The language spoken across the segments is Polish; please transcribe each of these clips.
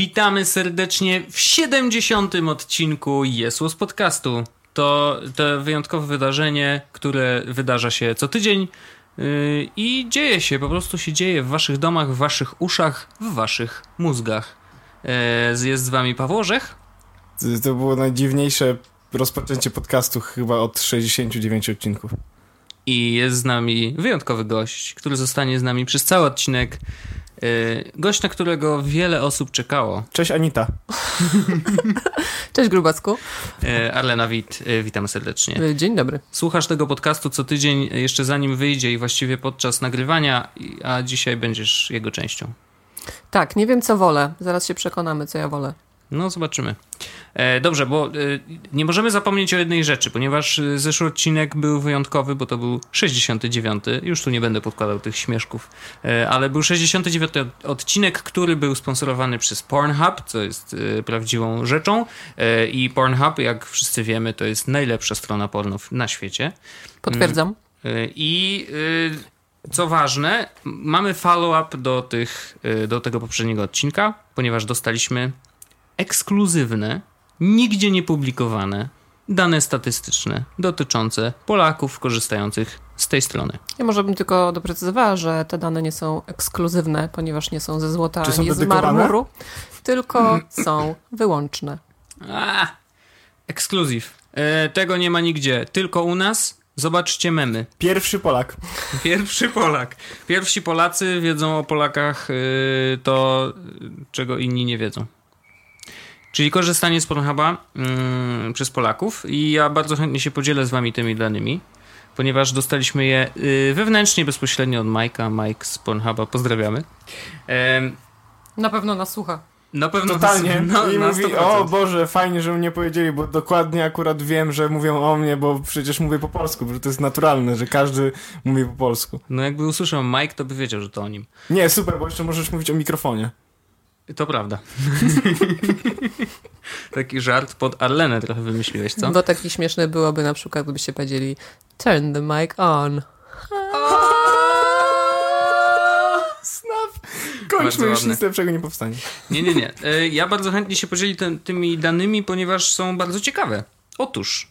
Witamy serdecznie w 70. odcinku Jesłos Podcastu. To, to wyjątkowe wydarzenie, które wydarza się co tydzień yy, i dzieje się, po prostu się dzieje w waszych domach, w waszych uszach, w waszych mózgach. Yy, jest z wami Paweł Orzech. To było najdziwniejsze rozpoczęcie podcastu chyba od 69 odcinków. I jest z nami wyjątkowy gość, który zostanie z nami przez cały odcinek. Yy, gość, na którego wiele osób czekało. Cześć Anita. Cześć Grubacku. Yy, Arlena Wit, yy, witam serdecznie. Dzień dobry. Słuchasz tego podcastu co tydzień, jeszcze zanim wyjdzie i właściwie podczas nagrywania, a dzisiaj będziesz jego częścią. Tak, nie wiem co wolę. Zaraz się przekonamy, co ja wolę. No, zobaczymy. E, dobrze, bo e, nie możemy zapomnieć o jednej rzeczy, ponieważ e, zeszły odcinek był wyjątkowy, bo to był 69. Już tu nie będę podkładał tych śmieszków, ale był 69. odcinek, który był sponsorowany przez Pornhub, co jest prawdziwą rzeczą. I Pornhub, jak wszyscy wiemy, to jest najlepsza strona porno na świecie. Potwierdzam. I co ważne, mamy follow-up do, tych, do tego poprzedniego odcinka, ponieważ dostaliśmy ekskluzywne, nigdzie nie publikowane dane statystyczne dotyczące Polaków korzystających z tej strony. Ja może bym tylko doprecyzowała, że te dane nie są ekskluzywne, ponieważ nie są ze złota Czy ani z marmuru, tylko są wyłączne. A, ekskluzyw. E, tego nie ma nigdzie, tylko u nas. Zobaczcie memy. Pierwszy Polak. Pierwszy Polak. Pierwsi Polacy wiedzą o Polakach y, to, czego inni nie wiedzą. Czyli korzystanie z Pornhuba mm, przez Polaków i ja bardzo chętnie się podzielę z wami tymi danymi, ponieważ dostaliśmy je y, wewnętrznie, bezpośrednio od Majka. Mike z Pornhuba, pozdrawiamy. Em, Na pewno nas słucha. na pewno Totalnie. No, I mówi, 100%. o Boże, fajnie, że mnie powiedzieli, bo dokładnie akurat wiem, że mówią o mnie, bo przecież mówię po polsku, bo to jest naturalne, że każdy mówi po polsku. No jakby usłyszał Mike, to by wiedział, że to o nim. Nie, super, bo jeszcze możesz mówić o mikrofonie. To prawda. Taki żart pod Arlenę trochę wymyśliłeś, co? Bo taki śmieszny byłoby na przykład, gdybyście powiedzieli turn the mic on. Snap! Kończmy, już nic lepszego nie powstanie. Nie, nie, nie. E, Ja bardzo chętnie się podzieli tym- tymi danymi, ponieważ są bardzo ciekawe. Otóż,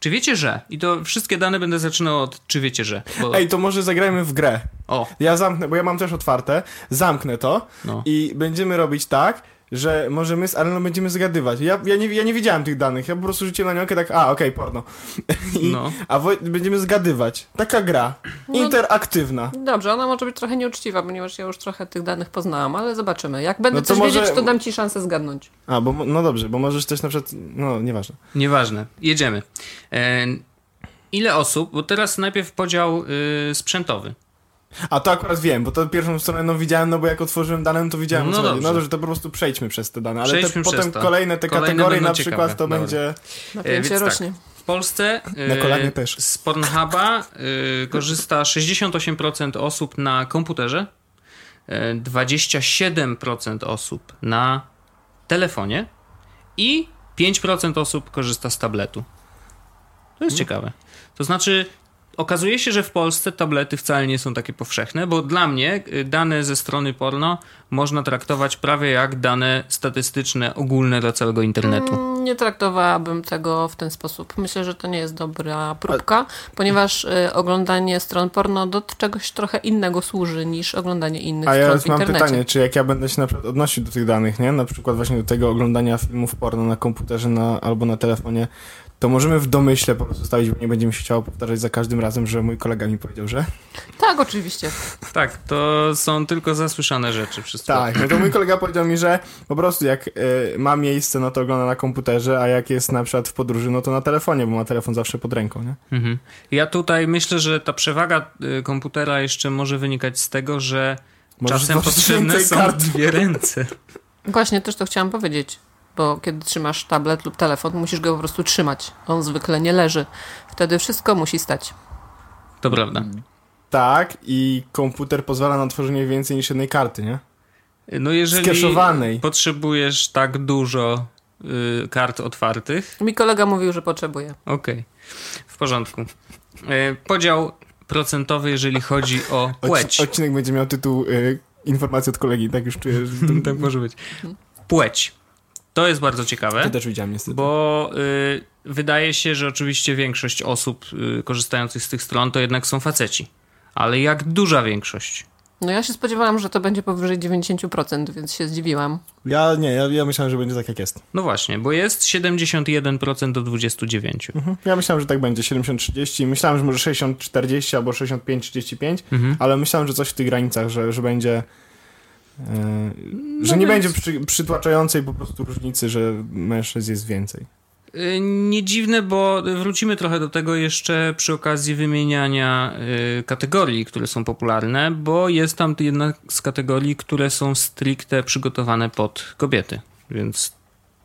czy wiecie, że? I to wszystkie dane będę zaczynał od czy wiecie, że. Bo... Ej, to może zagrajmy w grę. O, Ja zamknę, bo ja mam też otwarte, zamknę to no. i będziemy robić tak, że może my z Aleną będziemy zgadywać. Ja, ja, nie, ja nie widziałem tych danych, ja po prostu rzuciłem na niokę tak, a okej, porno. I, No. A Woj- będziemy zgadywać. Taka gra. No. Interaktywna. Dobrze, ona może być trochę nieuczciwa, ponieważ ja już trochę tych danych poznałam, ale zobaczymy. Jak będę No coś może- wiedzieć, to dam ci szansę zgadnąć. A, bo no dobrze, bo możesz też na przykład, no nieważne. Nieważne. Jedziemy. E, ile osób, bo teraz najpierw podział y, sprzętowy. A to akurat wiem, bo to pierwszą stronę no widziałem, no bo jak otworzyłem dane, no to widziałem No. No dobrze, to po prostu przejdźmy przez te dane, ale te, Przejdźmy potem przez to. kolejne te Kolejne kategorie na przykład ciekawe. to Dobra. będzie... Napięcie więc tak. rośnie. W Polsce y, Na kolanie też. z Pornhuba y, korzysta 68% osób na komputerze, y, 27% osób na telefonie i 5% osób korzysta z tabletu. To jest ciekawe. To znaczy, okazuje się, że w Polsce tablety wcale nie są takie powszechne, bo dla mnie y, dane ze strony porno można traktować prawie jak dane statystyczne ogólne dla całego internetu. Mm, Nie traktowałabym tego w ten sposób. Myślę, że to nie jest dobra próbka, ponieważ y, oglądanie stron porno do czegoś trochę innego służy niż oglądanie innych A ja stron już w mam internecie. pytanie, czy jak ja będę się na przykład odnosił do tych danych, nie? Na przykład właśnie do tego oglądania filmów porno na komputerze na, albo na telefonie, to możemy w domyśle po prostu stawić, bo nie będzie mi się chciało powtarzać za każdym razem, że mój kolega mi powiedział, że... Tak, oczywiście. Tak, to są tylko zasłyszane rzeczy wszystko. Tak, no to mój kolega powiedział mi, że po prostu jak y, ma miejsce, no to ogląda na komputerze, a jak jest na przykład w podróży, no to na telefonie, bo ma telefon zawsze pod ręką, nie? Mhm. Ja tutaj myślę, że ta przewaga y, komputera jeszcze może wynikać z tego, że Możesz czasem potrzebne są kart. dwie ręce. Właśnie też to chciałam powiedzieć, bo kiedy trzymasz tablet lub telefon, musisz go po prostu trzymać. On zwykle nie leży. Wtedy wszystko musi stać. To prawda. Tak, i komputer pozwala na tworzenie więcej niż jednej karty, nie? No jeżeli potrzebujesz tak dużo y, kart otwartych, Mi kolega mówił, że potrzebuje. okej, w porządku. Y, podział procentowy, jeżeli chodzi o płeć. Odci- odcinek będzie miał tytuł y, Informacje od kolegi, tak już czuję, że to tak może być. Płeć. To jest bardzo ciekawe. To też widziałem niestety. Bo y, wydaje się, że oczywiście większość osób y, korzystających z tych stron to jednak są faceci. Ale jak duża większość? No ja się spodziewałam, że to będzie powyżej 90%, więc się zdziwiłam. Ja nie, ja, ja myślałem, że będzie tak jak jest. No właśnie, bo jest 71% do 29%. Mhm. Ja myślałem, że tak będzie, 70-30. Myślałem, że może 60-40 albo 65-35, Mhm. ale myślałem, że coś w tych granicach, że, że będzie... e, że No nie więc- będzie przy, przytłaczającej po prostu różnicy, że mężczyzn jest więcej. Y, Nie dziwne, bo wrócimy trochę do tego jeszcze przy okazji wymieniania y, kategorii, które są popularne, bo jest tam jedna z kategorii, które są stricte przygotowane pod kobiety, więc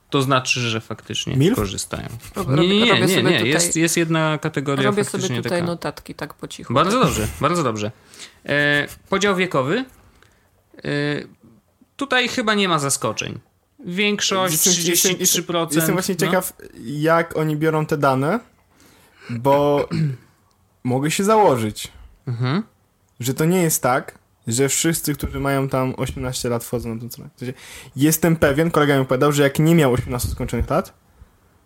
to znaczy, że faktycznie Milf? korzystają. Rob- Nie, nie, nie, robię nie, sobie nie. tutaj- Jest, jest jedna kategoria Robię faktycznie sobie tutaj taka. notatki tak po cichu. Bardzo dobrze, bardzo dobrze. E, podział wiekowy. E, tutaj chyba nie ma zaskoczeń. Większość Jestem- jestem- 33%. Jestem właśnie no. ciekaw, jak oni biorą te dane, bo mogę się założyć, Mhm. że to nie jest tak, że wszyscy, którzy mają tam 18 lat wchodzą na tę stronę. Jestem pewien, kolega mi powiedział, że jak nie miał 18 skończonych lat,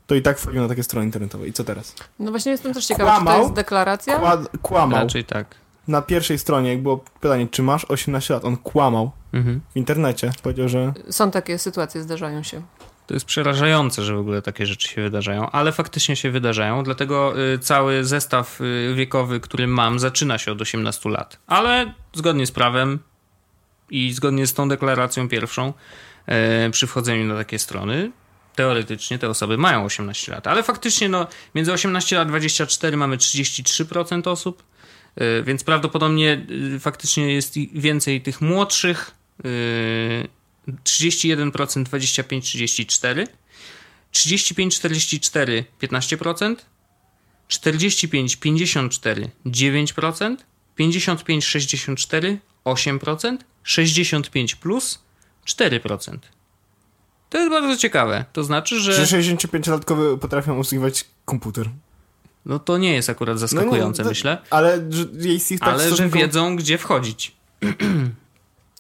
to i tak wchodził na takie strony internetowe. I co teraz? No właśnie jestem też ciekawa, czy to jest deklaracja? Kład, kłamał. Raczej tak. Na pierwszej stronie, jak było pytanie, czy masz 18 lat, on kłamał Mhm. w internecie. Powiedział, że Są takie sytuacje, zdarzają się. To jest przerażające, że w ogóle takie rzeczy się wydarzają, ale faktycznie się wydarzają, dlatego y, cały zestaw y, wiekowy, który mam, zaczyna się od 18 lat. Ale zgodnie z prawem i zgodnie z tą deklaracją pierwszą, y, przy wchodzeniu na takie strony, teoretycznie te osoby mają 18 lat, ale faktycznie no, między 18 a 24 mamy 33% osób, więc prawdopodobnie y, faktycznie jest więcej tych młodszych. y, 31%, 25-34, 35-44 15%, 45-54 9%, 55-64 8%, 65 plus 4%. To jest bardzo ciekawe. To znaczy, że że 65-latkowie potrafią obsługiwać komputer. No to nie jest akurat zaskakujące, to- myślę, Ale że jest ich tak ale że wiedzą, gdzie wchodzić.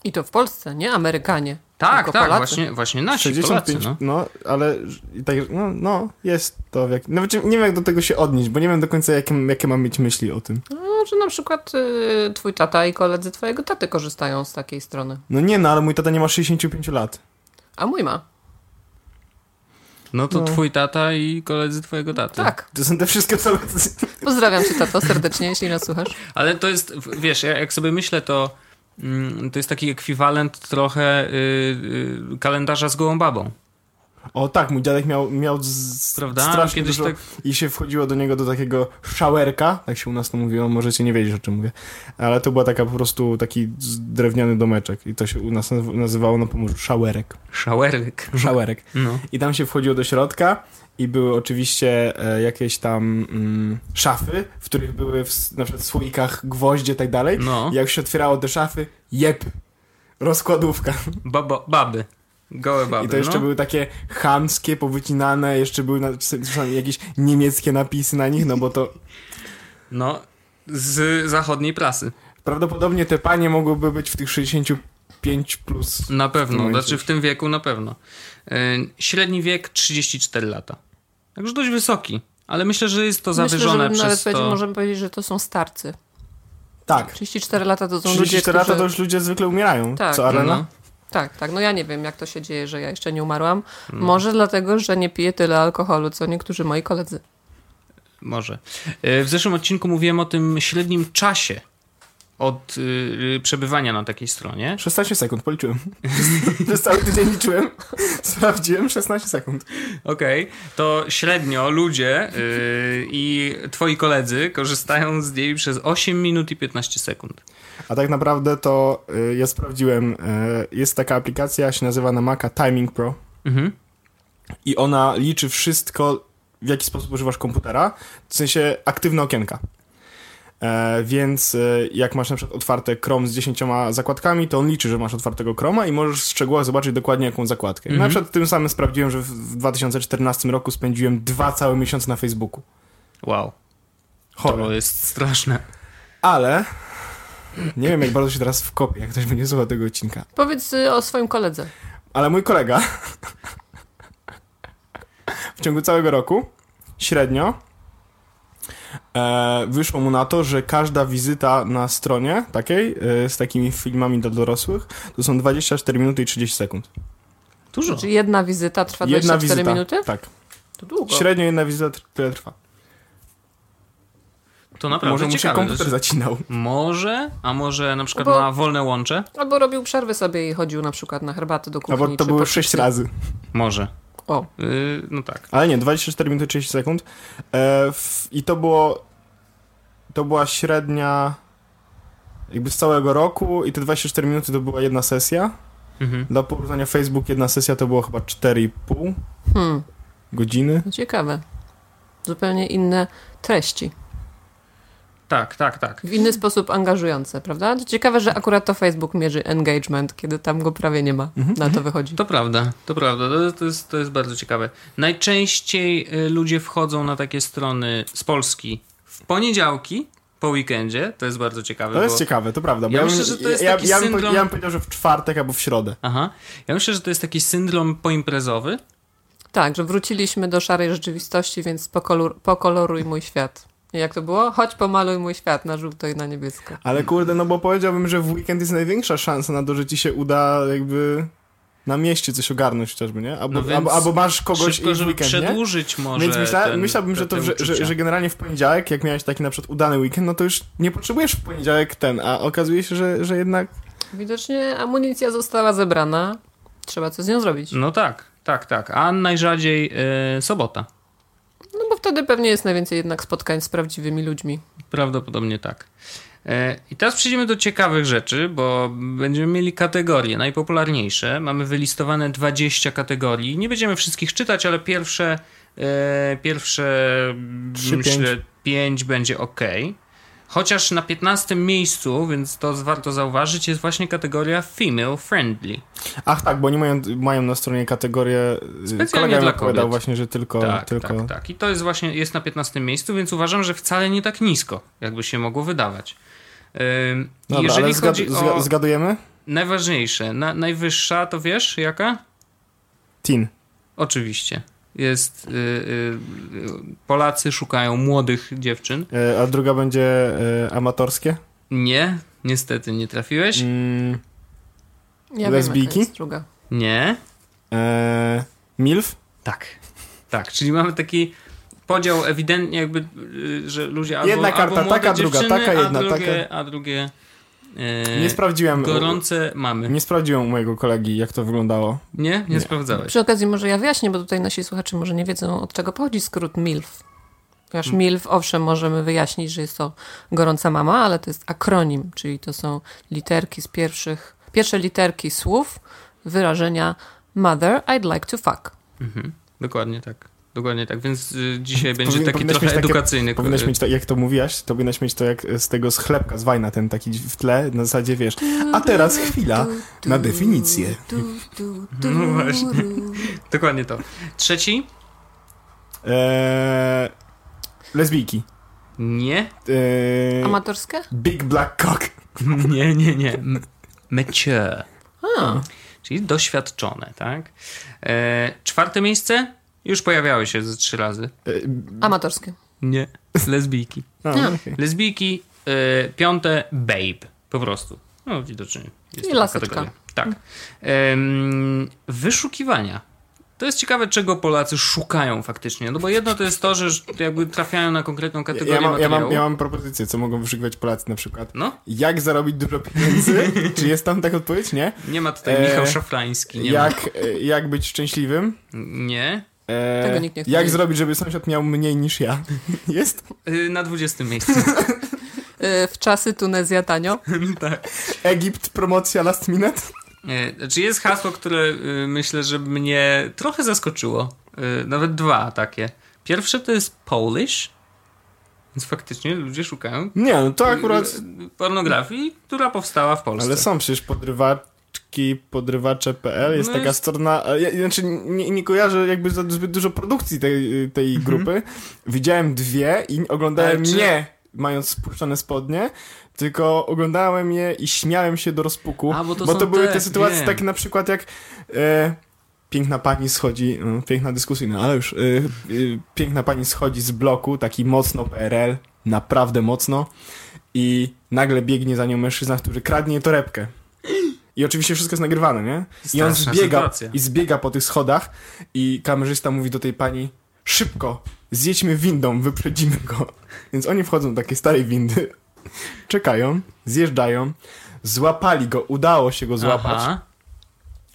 I to w Polsce, nie Amerykanie. Tak, tak, Polacy. właśnie, właśnie nasi 65, Polacy, no. no. ale i tak, no, no, jest to. w Jak, nawet nie wiem, jak do tego się odnieść, bo nie wiem do końca, jakie, jakie mam mieć myśli o tym. No, że na przykład y, twój tata i koledzy twojego taty korzystają z takiej strony. No nie, no, ale mój tata nie ma 65 lat. A mój ma. No to No. twój tata i koledzy twojego taty. Tak. To są te wszystkie osoby. Pozdrawiam cię, tato, serdecznie, jeśli nas słuchasz. Ale to jest, wiesz, ja- jak sobie myślę, to mm, to jest taki ekwiwalent trochę y, y, kalendarza z gołą babą, O tak, mój dziadek miał, miał z, prawda? strasznie Kiedyś dużo tak, i się wchodziło do niego do takiego showerka, tak się u nas to mówiło, możecie nie wiedzieć o czym mówię, ale to była taka po prostu taki drewniany domeczek i to się u nas naz- nazywało na Pomorzu showerek. szawerek. Showerek. No. I tam się wchodziło do środka i były oczywiście e, jakieś tam mm, szafy, w których były w, na przykład w słoikach gwoździe i tak dalej. no, I jak się otwierało te szafy, jeb, rozkładówka. Babo, baby. Gołe baby, I to jeszcze no. były takie chamskie, powycinane, jeszcze były na, jakieś niemieckie napisy na nich, no bo to no, z zachodniej prasy. prawdopodobnie te panie mogłyby być w tych 65 plus. Na W pewno, momencie znaczy w tym wieku na pewno. Y, średni wiek 34 lata. Także dość wysoki, ale myślę, że jest to Myślę, że zawyżone nawet przez powiedzieć, to... możemy powiedzieć, że to są starcy. Tak. 34 lata to są 34 ludzie, którzy... lata to już ludzie zwykle umierają. Tak. Co, Arena? No. Tak, tak. No ja nie wiem, jak to się dzieje, że ja jeszcze nie umarłam. Hmm. Może dlatego, że nie piję tyle alkoholu, co niektórzy moi koledzy. Może. E, W zeszłym odcinku mówiłem o tym średnim czasie od y, przebywania na takiej stronie. 16 sekund, policzyłem. Przez cały tydzień liczyłem. Sprawdziłem 16 sekund. Okej, to średnio ludzie y, i twoi koledzy korzystają z niej przez 8 minut i 15 sekund. A tak naprawdę to y, ja sprawdziłem. Jest taka aplikacja, się nazywa na Maca Timing Pro. Mhm. i ona liczy wszystko, w jaki sposób używasz komputera, w sensie aktywne okienka. E, więc e, jak masz na przykład otwarte Chrome z 10 zakładkami, to on liczy, że masz otwartego Chroma i możesz w szczegółach zobaczyć dokładnie jaką zakładkę. Mhm. Na przykład tym samym sprawdziłem, że w- w 2014 roku spędziłem dwa całe miesiące na Facebooku. Wow, to Chore. jest straszne. Ale nie wiem, jak bardzo się teraz wkopię, jak ktoś będzie słuchał tego odcinka. Powiedz y, o swoim koledze. Ale mój kolega w ciągu całego roku średnio e, wyszło mu na to, że każda wizyta na stronie takiej e, z takimi filmami dla dorosłych to są 24 minuty i 30 sekund. Dużo. Czyli jedna wizyta trwa Jedna 24 wizyta. minuty? Tak. To długo. Średnio jedna wizyta tyle trwa. To naprawdę Może mu się komputer Znaczy, zacinał. Może, a może na przykład Bo- ma wolne łącze? Albo robił przerwy sobie i chodził na przykład na herbatę do kuchni. Albo to 6 chipsy. razy. Może. O, Yy, no tak. Ale nie, 24 minuty 30 sekund. E, w, I to było. To była średnia. Jakby z całego roku, i te 24 minuty to była jedna sesja. Mhm. Dla porównania, Facebook jedna sesja to było chyba 4,5 hmm, godziny. ciekawe. Zupełnie inne treści. Tak, tak, tak. W inny sposób angażujące, prawda? To ciekawe, że akurat to Facebook mierzy engagement, kiedy tam go prawie nie ma. Mhm. Na to wychodzi. To prawda, to prawda. To, to, jest, to jest bardzo ciekawe. Najczęściej y, ludzie wchodzą na takie strony z Polski w poniedziałki po weekendzie. To jest bardzo ciekawe. To jest bo... ciekawe, to prawda. bo Ja bym- myślę, że to jest ja, taki ja, bym, po- syndrom- ja bym powiedział, że w czwartek albo w środę. Aha. Ja myślę, że to jest taki syndrom poimprezowy. Tak, że wróciliśmy do szarej rzeczywistości, więc pokolor, pokoloruj mój świat. I jak to było? Chodź pomaluj mój świat na żółto i na niebiesko. Ale kurde, no bo powiedziałbym, że w weekend jest największa szansa na to, że ci się uda jakby na mieście coś ogarnąć chociażby, nie? Albo, No albo, albo masz kogoś Szybko, i w żeby weekend, nie? przedłużyć może Więc myśla, ten, myślałbym, że, to, że, że, że generalnie w poniedziałek, jak miałeś taki na przykład udany weekend, no to już nie potrzebujesz w poniedziałek ten, a okazuje się, że, że jednak... Widocznie amunicja została zebrana. Trzeba coś z nią zrobić. No tak, tak, tak. A najrzadziej y, sobota. No bo wtedy pewnie jest najwięcej jednak spotkań z prawdziwymi ludźmi. Prawdopodobnie tak. E, I teraz przejdziemy do ciekawych rzeczy, bo będziemy mieli kategorie najpopularniejsze. Mamy wylistowane 20 kategorii. Nie będziemy wszystkich czytać, ale pierwsze, e, pierwsze Trzy, myślę, 5 będzie ok. Chociaż na 15 miejscu, więc to warto zauważyć, jest właśnie kategoria female friendly. Ach tak, bo oni mają, mają na stronie kategorię... Specjalnie dla kobiet. właśnie, że tylko... Tak, tylko... tak, tak. I to jest właśnie, jest na 15 miejscu, więc uważam, że wcale nie tak nisko, jakby się mogło wydawać. Ym, Dobra, jeżeli ale chodzi o zgadujemy? najważniejsze, na, najwyższa, to wiesz jaka? Teen. Oczywiście. Jest, y, y, y, Polacy szukają młodych dziewczyn. E, a druga będzie e, amatorskie? Nie, niestety nie trafiłeś. Mm, Ja Lesbijki? wiem, druga. Nie. e, MILF? Tak. Tak, czyli mamy taki podział ewidentnie jakby, y, że ludzie albo, Jedna karta albo młode taka, druga taka, jedna a drugie, taka. A drugie e, Nie sprawdziłem. gorące mamy. Nie sprawdziłem u mojego kolegi, jak to wyglądało. Nie? Nie, Nie. sprawdzałeś. Przy okazji może ja wyjaśnię, bo tutaj nasi słuchacze może nie wiedzą, od czego pochodzi skrót MILF. Ponieważ MILF, owszem, możemy wyjaśnić, że jest to gorąca mama, ale to jest akronim, czyli to są literki z pierwszych, pierwsze literki słów wyrażenia Mother, I'd like to fuck. Mhm. Dokładnie tak. Dokładnie tak, więc y, dzisiaj będzie Powinien- taki trochę takie- edukacyjny. Powinnaś mieć to, jak to mówiłaś, to powinnaś mieć to jak z tego schlebka z Wajna, ten taki w tle, na zasadzie wiesz. A teraz chwila na definicję. No właśnie. Dokładnie to. Trzeci? Eee, lesbijki. Nie. Eee, Amatorskie? Big Black Cock. Nie, nie, nie. M- Mature. A, Czyli doświadczone, tak? E, czwarte miejsce? Już pojawiały się ze trzy razy. Eee, amatorskie. Nie. Lesbijki. a, A. okej. Lesbijki, e, piąte babe. Po prostu. No widocznie. Jest I laseczka. kategoria. Tak. Wyszukiwania. To jest ciekawe, czego Polacy szukają faktycznie. No bo jedno to jest to, że jakby trafiają na konkretną Ja, kategorię ja, mam, ja, mam, ja mam propozycję, co mogą wyszukiwać Polacy na przykład. No, Jak zarobić dużo pieniędzy? Czy jest tam taka odpowiedź? Nie. nie ma tutaj E, Michał Szafrański. Nie Jak, e, jak być szczęśliwym? ma. Nie. E, Tego nikt nie chce jak zrobić, żeby sąsiad miał mniej niż ja? Jest? Y, Na 20 miejscu. Y, W czasy Tunezja tanio. tak. Egipt, promocja last minute? E, Znaczy jest hasło, które y, myślę, że mnie trochę zaskoczyło. Nawet dwa takie. Pierwsze to jest Polish. Więc faktycznie ludzie szukają Nie, no to akurat... pornografii, która powstała w Polsce. Ale są przecież podrywacze.pl, jest No taka jest- strona, a ja, znaczy nie, nie kojarzę jakby za zbyt dużo produkcji tej, tej Mhm. grupy. Widziałem dwie i oglądałem Ale czy- nie mając spuszczone spodnie, tylko oglądałem je i śmiałem się do rozpuku, A, bo to bo to były te, te sytuacje wiem. takie na przykład jak e, piękna pani schodzi, no, piękna dyskusyjna, ale już e, e, piękna pani schodzi z bloku, taki mocno PRL, naprawdę mocno i nagle biegnie za nią mężczyzna, który kradnie torebkę. I oczywiście wszystko jest nagrywane, nie? I on Straszna zbiega, sytuacja. i zbiega po tych schodach i kamerzysta mówi do tej pani szybko, zjedźmy windą, wyprzedzimy go. Więc oni wchodzą do takiej starej windy, czekają, zjeżdżają, złapali go, udało się go złapać, Aha.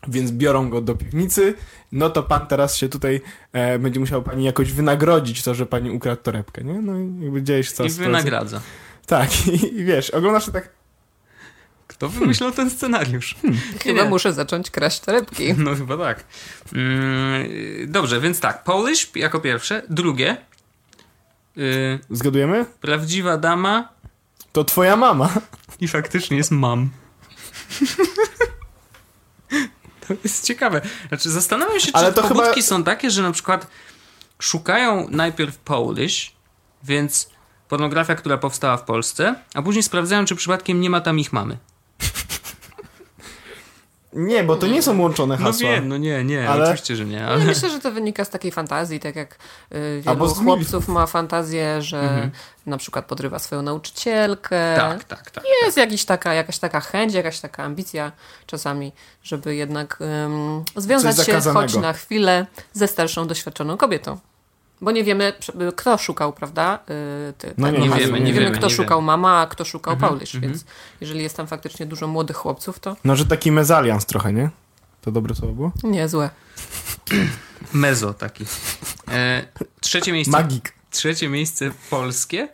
więc biorą go do piwnicy, no to pan teraz się tutaj e, będzie musiał pani jakoś wynagrodzić to, że pani ukradł torebkę, nie? No i jakby dzieje się cała I wynagradza. Tak, i, i wiesz, oglądasz to tak, Kto wymyślał ten scenariusz? Chyba Nie. muszę zacząć kraść torebki. No chyba tak. Mm, dobrze, więc tak. Polish jako pierwsze. Drugie. Y, zgadujemy? prawdziwa dama To twoja mama. i faktycznie jest mam. to jest ciekawe. Znaczy zastanawiam się, czy Ale to pobudki chyba- są takie, że na przykład szukają najpierw Polish, więc pornografia, która powstała w Polsce, a później sprawdzają, czy przypadkiem nie ma tam ich mamy. Nie, bo to nie są łączone No hasła. wiem, no nie, nie, Ale- oczywiście, że nie, Ja ale... myślę, że to wynika z takiej fantazji, tak jak y, wielu z chłopców ma fantazję, że Mhm. na przykład podrywa swoją nauczycielkę. Tak, tak, tak. Jest jakiś taka, jakaś taka chęć, jakaś taka ambicja czasami, żeby jednak ym, związać się choć na chwilę ze starszą, doświadczoną kobietą. Bo nie wiemy, prze- kto szukał, prawda? y, Ty, No ten nie hasło. wiemy, nie wiemy, wiemy, kto nie szukał wiemy. mama, a kto szukał Mhm, Paulish, mhm. więc jeżeli jest tam faktycznie dużo młodych chłopców, to No, że taki mezalians trochę, nie? To dobre słowo było? niezłe. Mezo taki. E, trzecie miejsce. Magik. Trzecie miejsce polskie.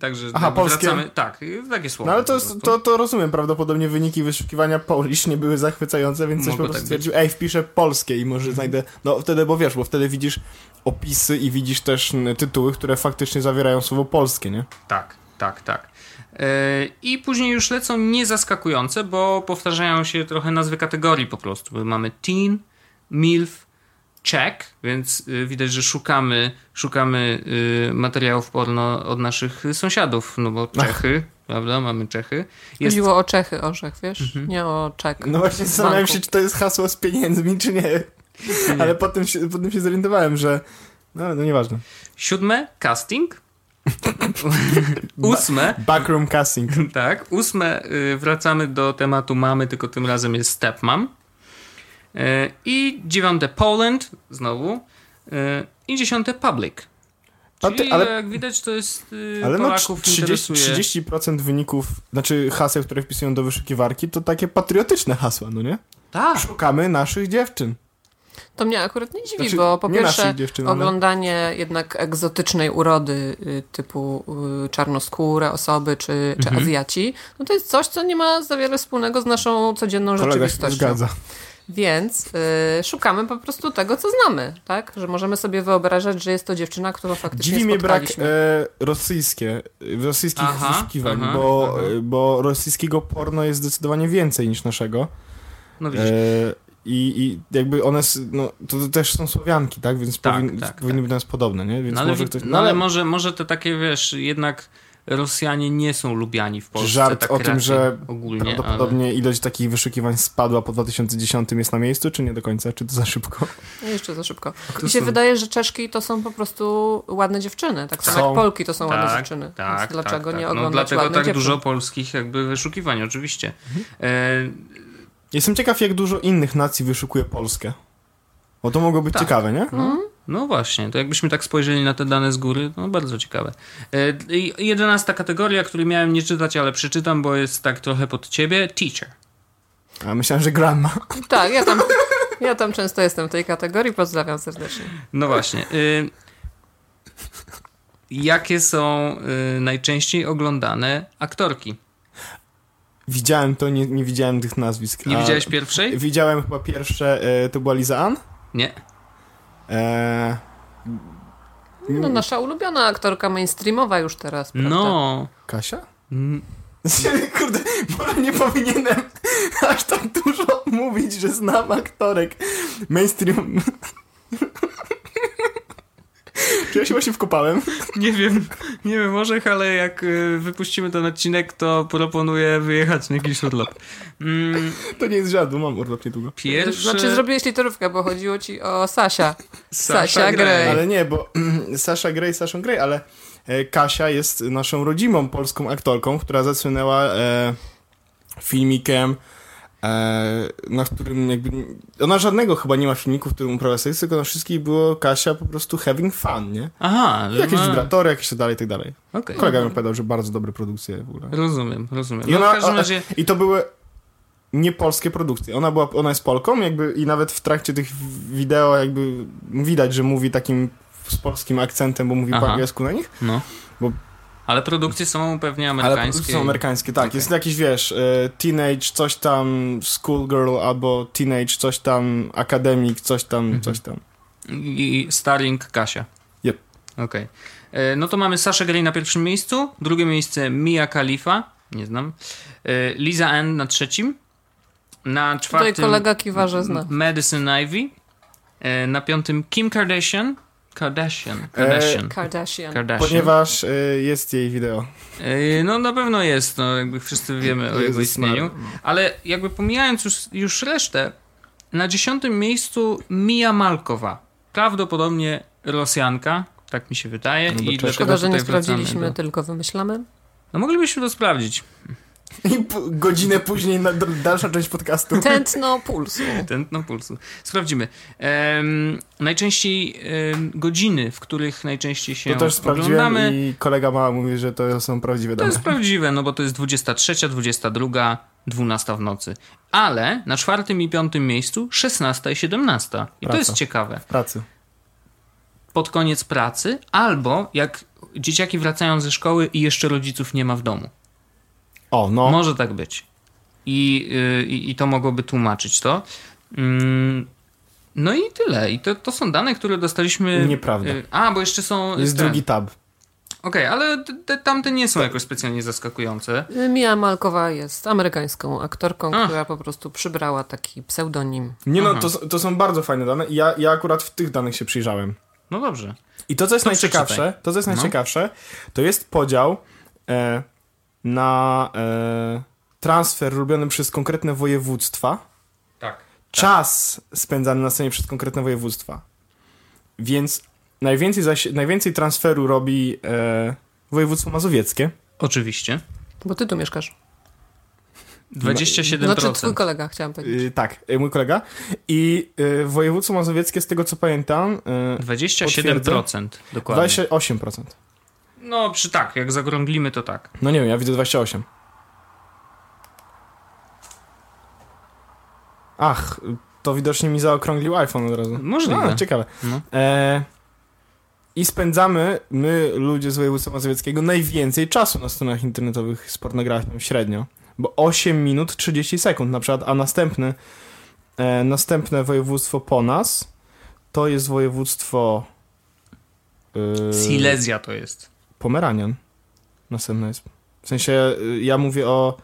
Także Aha, polskie? wracamy. Tak, takie słowo. No ale to, to, to rozumiem, prawdopodobnie wyniki wyszukiwania Polish nie były zachwycające, więc coś Mogło po prostu tak stwierdził, ej, wpiszę polskie i może znajdę, no wtedy, bo wiesz, bo wtedy widzisz opisy i widzisz też tytuły, które faktycznie zawierają słowo polskie, nie? Tak, tak, tak. E, I później już lecą niezaskakujące, bo powtarzają się trochę nazwy kategorii po prostu. Bo mamy teen, milf, check, więc y, widać, że szukamy, szukamy y, materiałów porno od naszych sąsiadów, no bo Czechy, prawda, mamy Czechy. Jest Chodziło o Czechy, orzech, wiesz? Mhm. Nie o czek. No właśnie zastanawiałem banku. się, czy to jest hasło z pieniędzmi, czy nie. Ale potem się, potem się zorientowałem, że no, no nieważne. siódme, casting. Ósme, Backroom casting. Tak, ósme y, wracamy do tematu mamy, tylko tym razem jest stepmom. Y, I dziewiąte Poland, znowu. Y, I dziesiąte Public. Czyli ale- jak widać to jest Ale no Polaków 30, interesuje. 30% wyników, znaczy haseł, które wpisują do wyszukiwarki, to takie patriotyczne hasła, no nie? Tak, Szukamy naszych dziewczyn. To mnie akurat nie dziwi, Znaczy, bo po pierwsze ale- oglądanie jednak egzotycznej urody y, typu y, czarnoskóre osoby czy, czy Mhm. Azjaci, no to jest coś, co nie ma za wiele wspólnego z naszą codzienną Kolega się rzeczywistością. zgadza. Więc y, szukamy po prostu tego, co znamy, tak? Że możemy sobie wyobrażać, że jest to dziewczyna, którą faktycznie Dziwi mnie brak e, rosyjskie, rosyjskich Aha, wyszukiwań, aha, bo, aha. e, bo rosyjskiego porno jest zdecydowanie więcej niż naszego. no widzisz. E, i, I jakby one, no, to, to też są Słowianki, tak? Więc Tak, powin, tak, powinny tak. być do nas podobne, nie? Więc No ale, może ktoś, no, ale może, może te takie, wiesz, jednak Rosjanie nie są lubiani w Polsce. Żart tak o tym, że ogólnie, prawdopodobnie ilość takich wyszukiwań spadła po 2010 jest na miejscu, czy nie do końca? Czy to za szybko? Jeszcze za szybko. To Mi się są- wydaje, że Czeszki to są po prostu ładne dziewczyny, tak samo jak Polki to są ale... ładne tak, dziewczyny. Tak, Więc dlaczego tak, nie tak. oglądać No dlatego tak dziewczyn? dużo polskich jakby wyszukiwań, oczywiście. E, Jestem ciekaw, jak dużo innych nacji wyszukuje Polskę. Bo to mogło być Tak. ciekawe, nie? Mhm. No właśnie, to jakbyśmy tak spojrzeli na te dane z góry, no bardzo ciekawe. E, jedenasta kategoria, której miałem nie czytać, ale przeczytam, bo jest tak trochę pod ciebie. Teacher. A myślałem, że grandma. Tak, ja tam, ja tam często jestem w tej kategorii, pozdrawiam serdecznie. No właśnie. y, jakie są y, najczęściej oglądane aktorki? Widziałem to, nie, nie widziałem tych nazwisk. Nie widziałeś pierwszej? Widziałem chyba pierwsze, e, to była Liza Ann? Nie. E, No nasza ulubiona aktorka mainstreamowa już teraz, prawda? No. Kasia? Mm, Kurde, może nie powinienem aż tak dużo mówić, że znam aktorek mainstream. Czy ja się właśnie wkopałem? Nie wiem, nie wiem, może, ale jak y, wypuścimy ten odcinek, to proponuję wyjechać na jakiś urlop. Mm, To nie jest bo mam urlop niedługo. pierwszy... Znaczy zrobiłeś literówkę, bo chodziło ci o Sasia. Sasha Sasia Grey. Grey. Ale nie, bo Sasha Grey, Sasha Grey, ale e, Kasia jest naszą rodzimą polską aktorką, która zasłynęła e, filmikiem, na którym jakby... Ona żadnego chyba nie ma filmików, w którym uprawia seks, tylko na wszystkich było Kasia po prostu having fun, nie? Aha, Jakieś no, wibratory, jakieś tak dalej, tak dalej. okej. Kolega mi opowiadał, że bardzo dobre produkcje w ogóle. Rozumiem, rozumiem. I, No, w ona, każdym razie... I to były nie polskie produkcje. Ona, była, ona jest Polką jakby i nawet w trakcie tych wideo jakby widać, że mówi takim z polskim akcentem, bo mówi Aha. po angielsku na nich. No. Bo- Ale produkcje są pewnie Ale amerykańskie. produkcje są amerykańskie, tak. Okej. Jest jakiś, wiesz, e, teenage coś tam schoolgirl albo teenage coś tam academic coś tam, Mhm. coś tam. I starring Kasia. Yep. Okej. E, No to mamy Saszę Grey na pierwszym miejscu, drugie miejsce Mia Khalifa, nie znam, E, Liza Ann na trzecim, na Tutaj czwartym kolega kiwa, że zna. Madison Ivy, na piątym Kim Kardashian, Kardashian, Kardashian, Kardashian. Kardashian. Ponieważ e, jest jej wideo. E, No na pewno jest, no jakby wszyscy wiemy o jego istnieniu. Ale jakby pomijając już, już resztę, na dziesiątym miejscu Mia Malkowa. Prawdopodobnie Rosjanka, tak mi się wydaje. No I Szkoda, że nie sprawdziliśmy, Do... tylko wymyślamy. No moglibyśmy to sprawdzić. I godzinę później na, dalsza część podcastu. Tętno pulsu. Tętno pulsu. Sprawdzimy. Em, najczęściej em, godziny, w których najczęściej się To też sprawdziłem i kolega ma mówi, że to są prawdziwe To dane. jest prawdziwe, no bo to jest 23, 22, 12 w nocy. Ale na czwartym i piątym miejscu 16 i 17. I to Praca. jest ciekawe. W pracy. Pod koniec pracy, albo jak dzieciaki wracają ze szkoły i jeszcze rodziców nie ma w domu. O, no. Może tak być. I, y, i, i to mogłoby tłumaczyć to. Mm, No i tyle. I to, to są dane, które dostaliśmy. Nieprawda. y, A, bo jeszcze są. Jest te- drugi tab. Okej, ale te, te, tamte nie są jakoś specjalnie zaskakujące. Mia Malkowa jest amerykańską aktorką, A. która po prostu przybrała taki pseudonim. Nie no, to, to są bardzo fajne dane ja, ja akurat w tych danych się przyjrzałem. No dobrze. I to, co jest To najciekawsze, przeczytaj. to, co jest No. najciekawsze, to jest podział e, na e, transfer robiony przez konkretne województwa, Tak. czas spędzany na scenie przez konkretne województwa. Więc najwięcej, zaś, najwięcej transferu robi e, województwo mazowieckie. Oczywiście. Bo ty tu mieszkasz. 27%. Znaczy twój kolega, chciałam powiedzieć. Y, tak, y, mój kolega. I y, województwo mazowieckie, z tego co pamiętam, y, 27% dokładnie. 28%. No, przy tak, jak zagrąglimy, to tak. No nie wiem, ja widzę 28. Ach, to widocznie mi zaokrąglił iPhone od razu. Możliwe. A, ciekawe. No. E, I spędzamy, my, ludzie z województwa mazowieckiego, najwięcej czasu na stronach internetowych z pornografią, średnio. Bo 8 minut 30 sekund na przykład, a następny, e, następne województwo po nas to jest województwo e, Silesia to jest. Pomeranian. Następne jest. W sensie, y, ja mówię o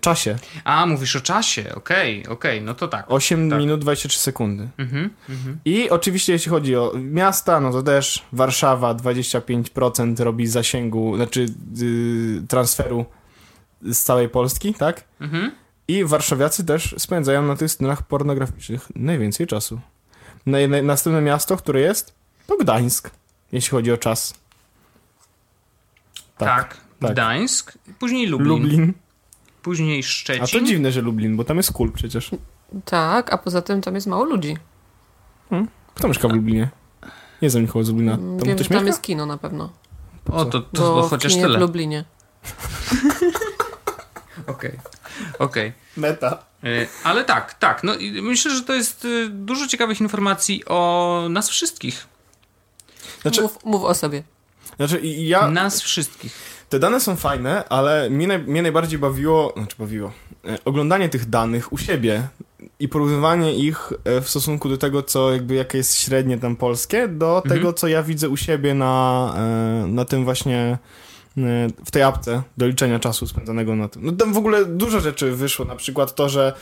czasie. A, mówisz o czasie, okej, okej, no to tak. 8 Tak. minut 23 sekundy. Mhm, mhm. I oczywiście jeśli chodzi o miasta, no to też Warszawa 25% robi zasięgu, znaczy yy, transferu z całej Polski, tak? Mhm. I warszawiacy też spędzają na tych stronach pornograficznych najwięcej czasu. Na, na, następne miasto, które jest, to Gdańsk, jeśli chodzi o czas. Tak. tak. Gdańsk, później Lublin, Lublin. później A to Szczecin. dziwne, że Lublin, bo tam jest kul przecież. Tak, a poza tym tam jest mało ludzi. Kto mieszka w Lublinie? Nie znam nikogo z Lublina. Tam Wiem, ktoś tam jest kino na pewno. O, to, to, Bo to w chociaż kinie tyle. w Lublinie. Okej, okej. Meta. Y, Ale tak, tak. No, i myślę, że to jest y, dużo ciekawych informacji o nas wszystkich. Znaczy, Mów, mów o sobie. Znaczy ja, Nas wszystkich. te dane są fajne, ale mnie, naj, mnie najbardziej bawiło, znaczy bawiło, e, oglądanie tych danych u siebie i porównywanie ich e, w stosunku do tego, co jakby, jakie jest średnie tam polskie, do Mhm. tego, co ja widzę u siebie na, e, na tym właśnie w tej apce do liczenia czasu spędzonego na tym. No tam w ogóle dużo rzeczy wyszło, na przykład to, że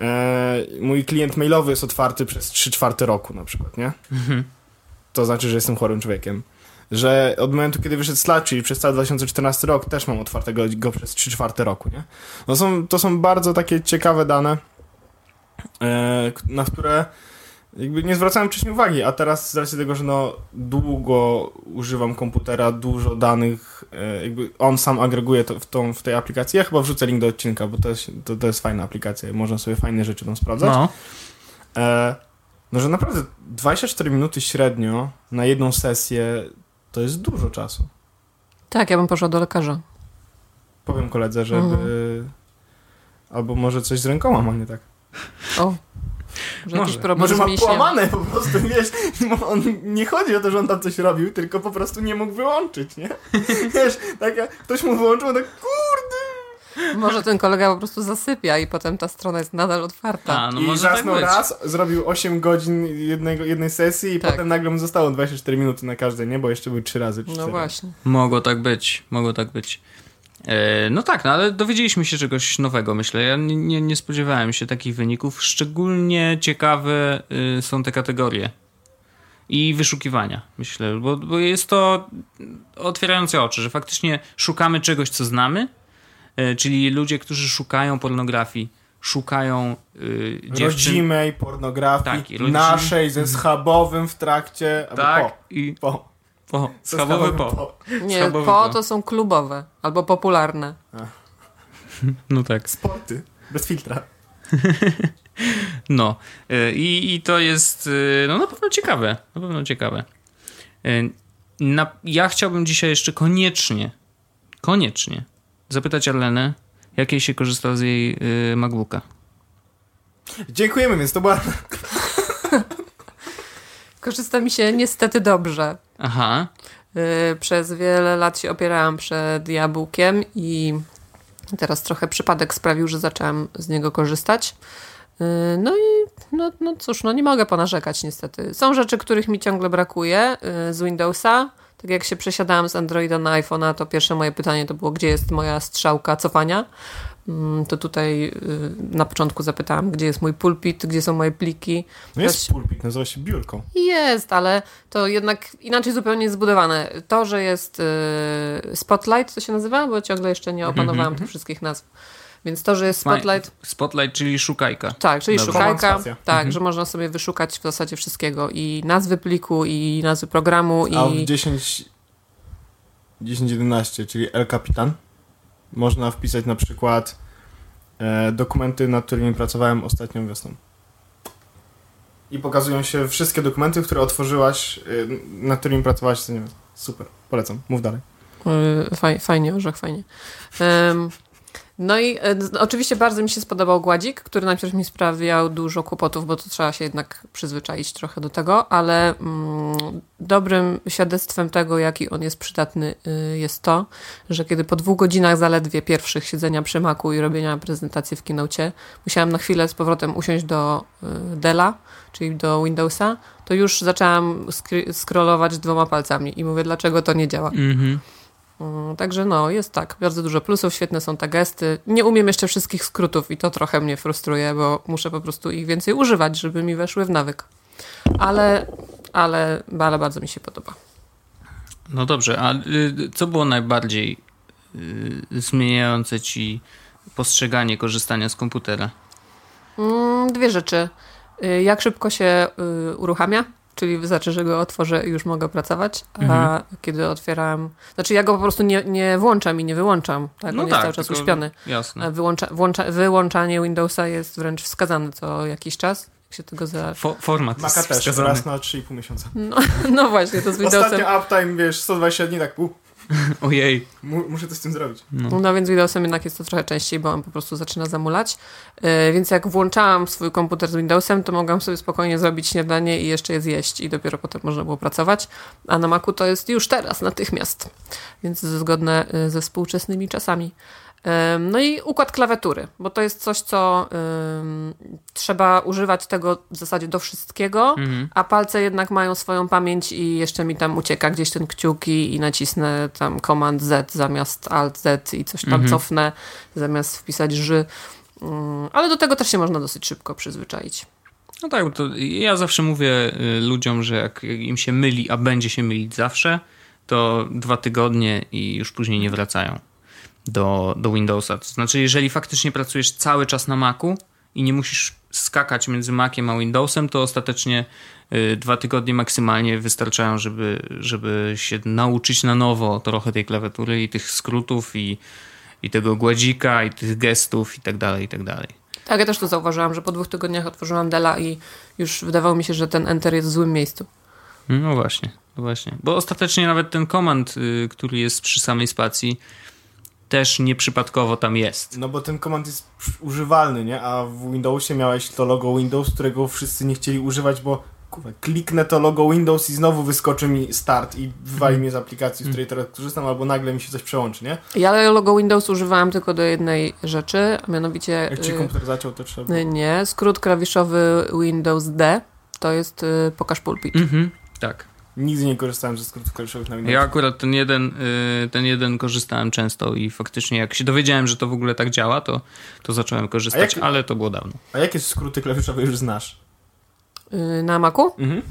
e, mój klient mailowy jest otwarty przez 3 czwarte roku na przykład, nie? Mhm. To znaczy, że jestem chorym człowiekiem. Że od momentu, kiedy wyszedł Slack, czyli przez cały 2014 rok, też mam otwartego go przez 3 czwarte roku, nie? No są, to są bardzo takie ciekawe dane, e, na które jakby nie zwracałem wcześniej uwagi, a teraz z racji tego, że no długo używam komputera, dużo danych, e, jakby on sam agreguje to w, tą, w tej aplikacji. Ja chyba wrzucę link do odcinka, bo to jest, to, to jest fajna aplikacja, można sobie fajne rzeczy tam sprawdzać. No. E, no, że naprawdę 24 minuty średnio na jedną sesję to jest dużo czasu. Tak, ja bym poszła do lekarza. Powiem koledze, żeby... Mhm. Albo może coś z rękoma ma nie tak. O. Że Może. problem Może ma połamane po prostu, wiesz, on, nie chodzi o to, że on tam coś robił, tylko po prostu nie mógł wyłączyć, nie? Wiesz, tak jak ktoś mu wyłączył, on tak kurde! Może ten kolega po prostu zasypia i potem ta strona jest nadal otwarta. A, no I może tak zasnął być. raz, zrobił 8 godzin jednego, jednej sesji i Tak. potem nagle mu zostało 24 minuty na każdej, nie? Bo jeszcze były 3 razy, czy No 4. właśnie. Mogło tak być, mogło tak być. E, no tak, no ale dowiedzieliśmy się czegoś nowego, myślę. Ja nie, nie, nie spodziewałem się takich wyników. Szczególnie ciekawe y, są te kategorie i wyszukiwania, myślę, bo, bo jest to otwierające oczy, że faktycznie szukamy czegoś, co znamy, czyli ludzie, którzy szukają pornografii, szukają y, dziewczyn. Rodzimej pornografii, Tak, rodzim- naszej ze schabowym w trakcie, Tak, po. i po. po, schabowy schabowym po. Nie, Schabowy po po. to są klubowe albo popularne. No tak. Sporty, bez filtra. No y, i, i to jest y, no na pewno ciekawe, na pewno ciekawe. Y, Na, ja chciałbym dzisiaj jeszcze koniecznie, koniecznie zapytać Arlenę, jakiej się korzysta z jej y, MacBooka. Dziękujemy, więc to była Korzysta mi się niestety dobrze. Aha, Yy, Przez wiele lat się opierałam przed jabłkiem i teraz trochę przypadek sprawił, że zaczęłam z niego korzystać. Yy, No i no, no cóż, no nie mogę ponarzekać niestety. Są rzeczy, których mi ciągle brakuje yy, z Windowsa. Tak jak się przesiadałam z Androida na iPhone'a, to pierwsze moje pytanie to było, gdzie jest moja strzałka cofania. Mm, To tutaj yy, na początku zapytałam, gdzie jest mój pulpit, gdzie są moje pliki. No jest pulpit, nazywa się biurką. Jest, ale to jednak inaczej zupełnie jest zbudowane. To, że jest y, Spotlight, to się nazywa, bo ciągle jeszcze nie opanowałam tych wszystkich nazw. Więc to, że jest Spotlight, Spotlight, czyli szukajka. tak, czyli Dobra. szukajka, tak, że można sobie wyszukać w zasadzie wszystkiego i nazwy pliku, i nazwy programu, A w i 10 10.11, czyli El Capitan, można wpisać na przykład e, dokumenty, nad którymi pracowałem ostatnią wiosną. I pokazują się wszystkie dokumenty, które otworzyłaś, e, nad którymi pracowałaś. Nie wiem, super, polecam, mów dalej. y, faj, fajnie, orzech, fajnie. Em, no i e, z- oczywiście bardzo mi się spodobał gładzik, który najpierw mi sprawiał dużo kłopotów, bo to trzeba się jednak przyzwyczaić trochę do tego, ale mm, dobrym świadectwem tego, jaki on jest przydatny, y, jest to, że kiedy po dwóch godzinach zaledwie pierwszych siedzenia przy Macu i robienia prezentacji w Keynote, musiałam na chwilę z powrotem usiąść do y, Della, czyli do Windowsa, to już zaczęłam scrollować dwoma palcami i mówię, dlaczego to nie działa. Mhm. Także no, jest tak, bardzo dużo plusów, świetne są te gesty. Nie umiem jeszcze wszystkich skrótów i to trochę mnie frustruje, bo muszę po prostu ich więcej używać, żeby mi weszły w nawyk. Ale, ale, ale bardzo mi się podoba. No dobrze, a y, co było najbardziej y, zmieniające ci postrzeganie korzystania z komputera? Mm, Dwie rzeczy. Y, Jak szybko się uruchamia, czyli wystarczy, że go otworzę i już mogę pracować, a Mhm. kiedy otwieram... Znaczy ja go po prostu nie, nie włączam i nie wyłączam, tak? No On tak, jest cały czas uśpiony. Jasne. A Wyłącza, włącza, wyłączanie Windowsa jest wręcz wskazane co jakiś czas. Jak się tego za... Fo- format jest też, wskazany. raz na 3,5 miesiąca. No, no właśnie, to z Windowsem. Ostatnio uptime, wiesz, 120 dni, tak, u, Ojej. mu, muszę coś z tym zrobić. No. No więc Windowsem jednak jest to trochę częściej, bo on po prostu zaczyna zamulać. Yy, więc jak włączałam swój komputer z Windowsem, to mogłam sobie spokojnie zrobić śniadanie i jeszcze je zjeść i dopiero potem można było pracować. A na Macu to jest już teraz, natychmiast. Więc zgodne y, ze współczesnymi czasami. No i układ klawiatury, bo to jest coś, co ym, trzeba używać tego w zasadzie do wszystkiego, Mhm. a palce jednak mają swoją pamięć i jeszcze mi tam ucieka gdzieś ten kciuk i, i nacisnę tam Command Z zamiast Alt Z i coś tam Mhm. cofnę zamiast wpisać ży. Mm, Ale do tego też się można dosyć szybko przyzwyczaić. No tak, to ja zawsze mówię y, ludziom, że jak im się myli, a będzie się mylić zawsze, to dwa tygodnie i już później nie wracają do, do Windowsa. To znaczy, jeżeli faktycznie pracujesz cały czas na Macu i nie musisz skakać między Maciem a Windowsem, to ostatecznie y, dwa tygodnie maksymalnie wystarczają, żeby, żeby się nauczyć na nowo trochę tej klawiatury i tych skrótów i, i tego gładzika i tych gestów i tak dalej, i tak dalej. Tak, ja też to zauważyłam, że po dwóch tygodniach otworzyłam Dela i już wydawało mi się, że ten Enter jest w złym miejscu. No właśnie, no właśnie. Bo ostatecznie nawet ten komand, y, który jest przy samej spacji, też nieprzypadkowo tam jest. No bo ten komand jest używalny, nie? A w Windowsie miałeś to logo Windows, którego wszyscy nie chcieli używać, bo kurwa, kliknę to logo Windows i znowu wyskoczy mi start i wywali mnie z aplikacji, z której teraz korzystam, albo nagle mi się coś przełączy, nie? Ja logo Windows używałam tylko do jednej rzeczy, a mianowicie... Jak ci y, komputer zaciął, to trzeba było. Nie, skrót klawiszowy Windows D to jest y, pokaż pulpit. Mhm, tak. Nigdy nie korzystałem ze skrótów klawiszowych na Windowsie. Ja akurat ten jeden, y, ten jeden korzystałem często i faktycznie jak się dowiedziałem, że to w ogóle tak działa, to, to zacząłem korzystać, jak- ale to było dawno. A jakie skróty klawiszowe już znasz? Y, Na Macu? Mhm.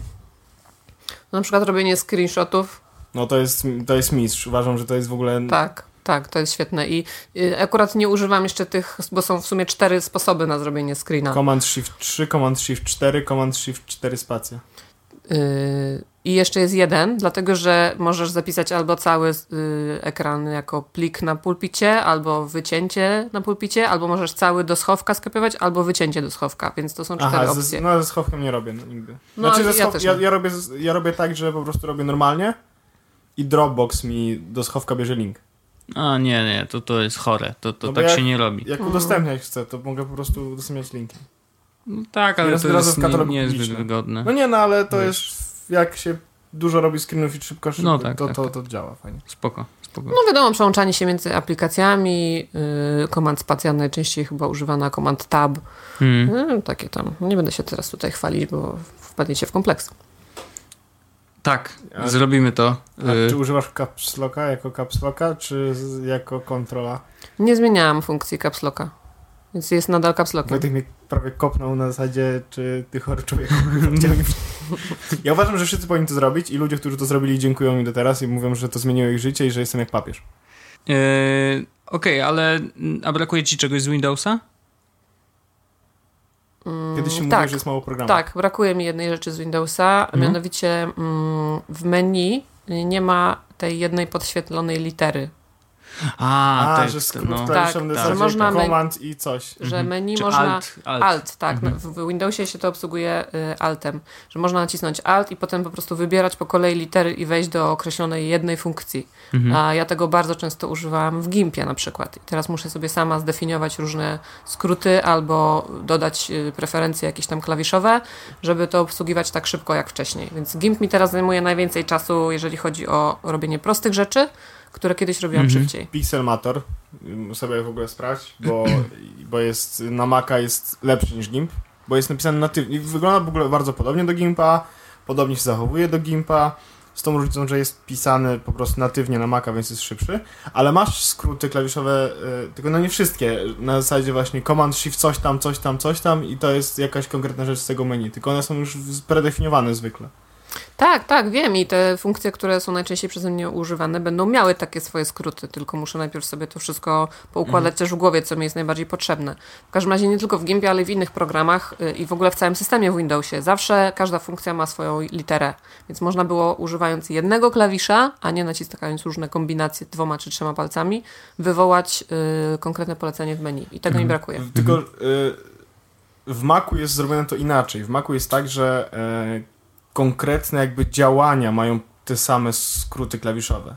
Na przykład robienie screenshotów. No to jest, to jest mistrz. Uważam, że to jest w ogóle... Tak, tak, to jest świetne. I y, akurat nie używam jeszcze tych, bo są w sumie cztery sposoby na zrobienie screena. Command Shift 3, Command Shift 4, Command Shift 4 spacja. Y, I jeszcze jest jeden, dlatego że możesz zapisać albo cały y, ekran jako plik na pulpicie, albo wycięcie na pulpicie, albo możesz cały do schowka skopiować, albo wycięcie do schowka, więc to są cztery Aha, opcje. ze, no ze schowkiem nie robię no, nigdy. No, znaczy, ja ze schow, też ja, ja, robię, ja robię tak, że po prostu robię normalnie i Dropbox mi do schowka bierze link. A nie, nie, to, to jest chore, to, to No tak jak- się nie robi. Jak Mhm. udostępniać chcę, to mogę po prostu udostępniać linki. No tak, ale Teraz to jest nie, niezbyt wygodne. No nie, no ale to Wiesz. jest, jak się dużo robi screenów i szybko, szybko No tak, to, tak, to, to działa fajnie. Spoko, spoko. No wiadomo, przełączanie się między aplikacjami, y, komand spacja najczęściej chyba używana, komand tab, Hmm. y, takie tam. Nie będę się teraz tutaj chwalić, bo wpadniecie w kompleks. Tak, A- zrobimy to. A Y, czy używasz caps locka jako caps locka, czy z, jako kontrola? Nie zmieniałam funkcji caps locka, więc jest nadal caps lockiem. Wojtek mnie prawie kopnął na zasadzie, czy ty chory człowiek. ja uważam, że wszyscy powinni to zrobić i ludzie, którzy to zrobili, dziękują mi do teraz i mówią, że to zmieniło ich życie i że jestem jak papież. y, Okej, ale mm, a brakuje ci czegoś z Windowsa? Mm, Kiedyś się tak. mówiło, że jest mało programów. Tak, brakuje mi jednej rzeczy z Windowsa, Mhm. mianowicie mm, w menu nie ma tej jednej podświetlonej litery, A, A, tak, że skrót no. Tak, zasadzie można command i coś. że Mhm. menu Czy można... alt, alt. Alt, tak. Mhm. W w Windowsie się to obsługuje y, altem, że można nacisnąć alt i potem po prostu wybierać po kolei litery i wejść do określonej jednej funkcji. Mhm. A ja tego bardzo często używałam w Gimpie na przykład. I teraz muszę sobie sama zdefiniować różne skróty albo dodać y, preferencje jakieś tam klawiszowe, żeby to obsługiwać tak szybko jak wcześniej. Więc Gimp mi teraz zajmuje najwięcej czasu, jeżeli chodzi o robienie prostych rzeczy, które kiedyś robiłam Mhm. szybciej. Pixelmator, ym, sobie w ogóle sprawdź, bo, bo jest na Maca jest lepszy niż GIMP, bo jest napisany natywnie. Wygląda w ogóle bardzo podobnie do GIMPa, podobnie się zachowuje do GIMPa, z tą różnicą, że jest pisany po prostu natywnie na Maca, więc jest szybszy, ale masz skróty klawiszowe, y, tylko no nie wszystkie, na zasadzie właśnie Command Shift coś tam, coś tam, coś tam i to jest jakaś konkretna rzecz z tego menu, tylko one są już predefiniowane zwykle. Tak, tak, wiem i te funkcje, które są najczęściej przeze mnie używane, będą miały takie swoje skróty, tylko muszę najpierw sobie to wszystko poukładać Mhm. też w głowie, co mi jest najbardziej potrzebne. W każdym razie nie tylko w Gimpie, ale i w innych programach y, i w ogóle w całym systemie w Windowsie. Zawsze każda funkcja ma swoją literę, więc można było używając jednego klawisza, a nie naciskając różne kombinacje dwoma czy trzema palcami, wywołać y, konkretne polecenie w menu i tego mi Mhm. brakuje. Tylko y, w Macu jest zrobione to inaczej. W Macu jest tak, że e, konkretne jakby działania mają te same skróty klawiszowe.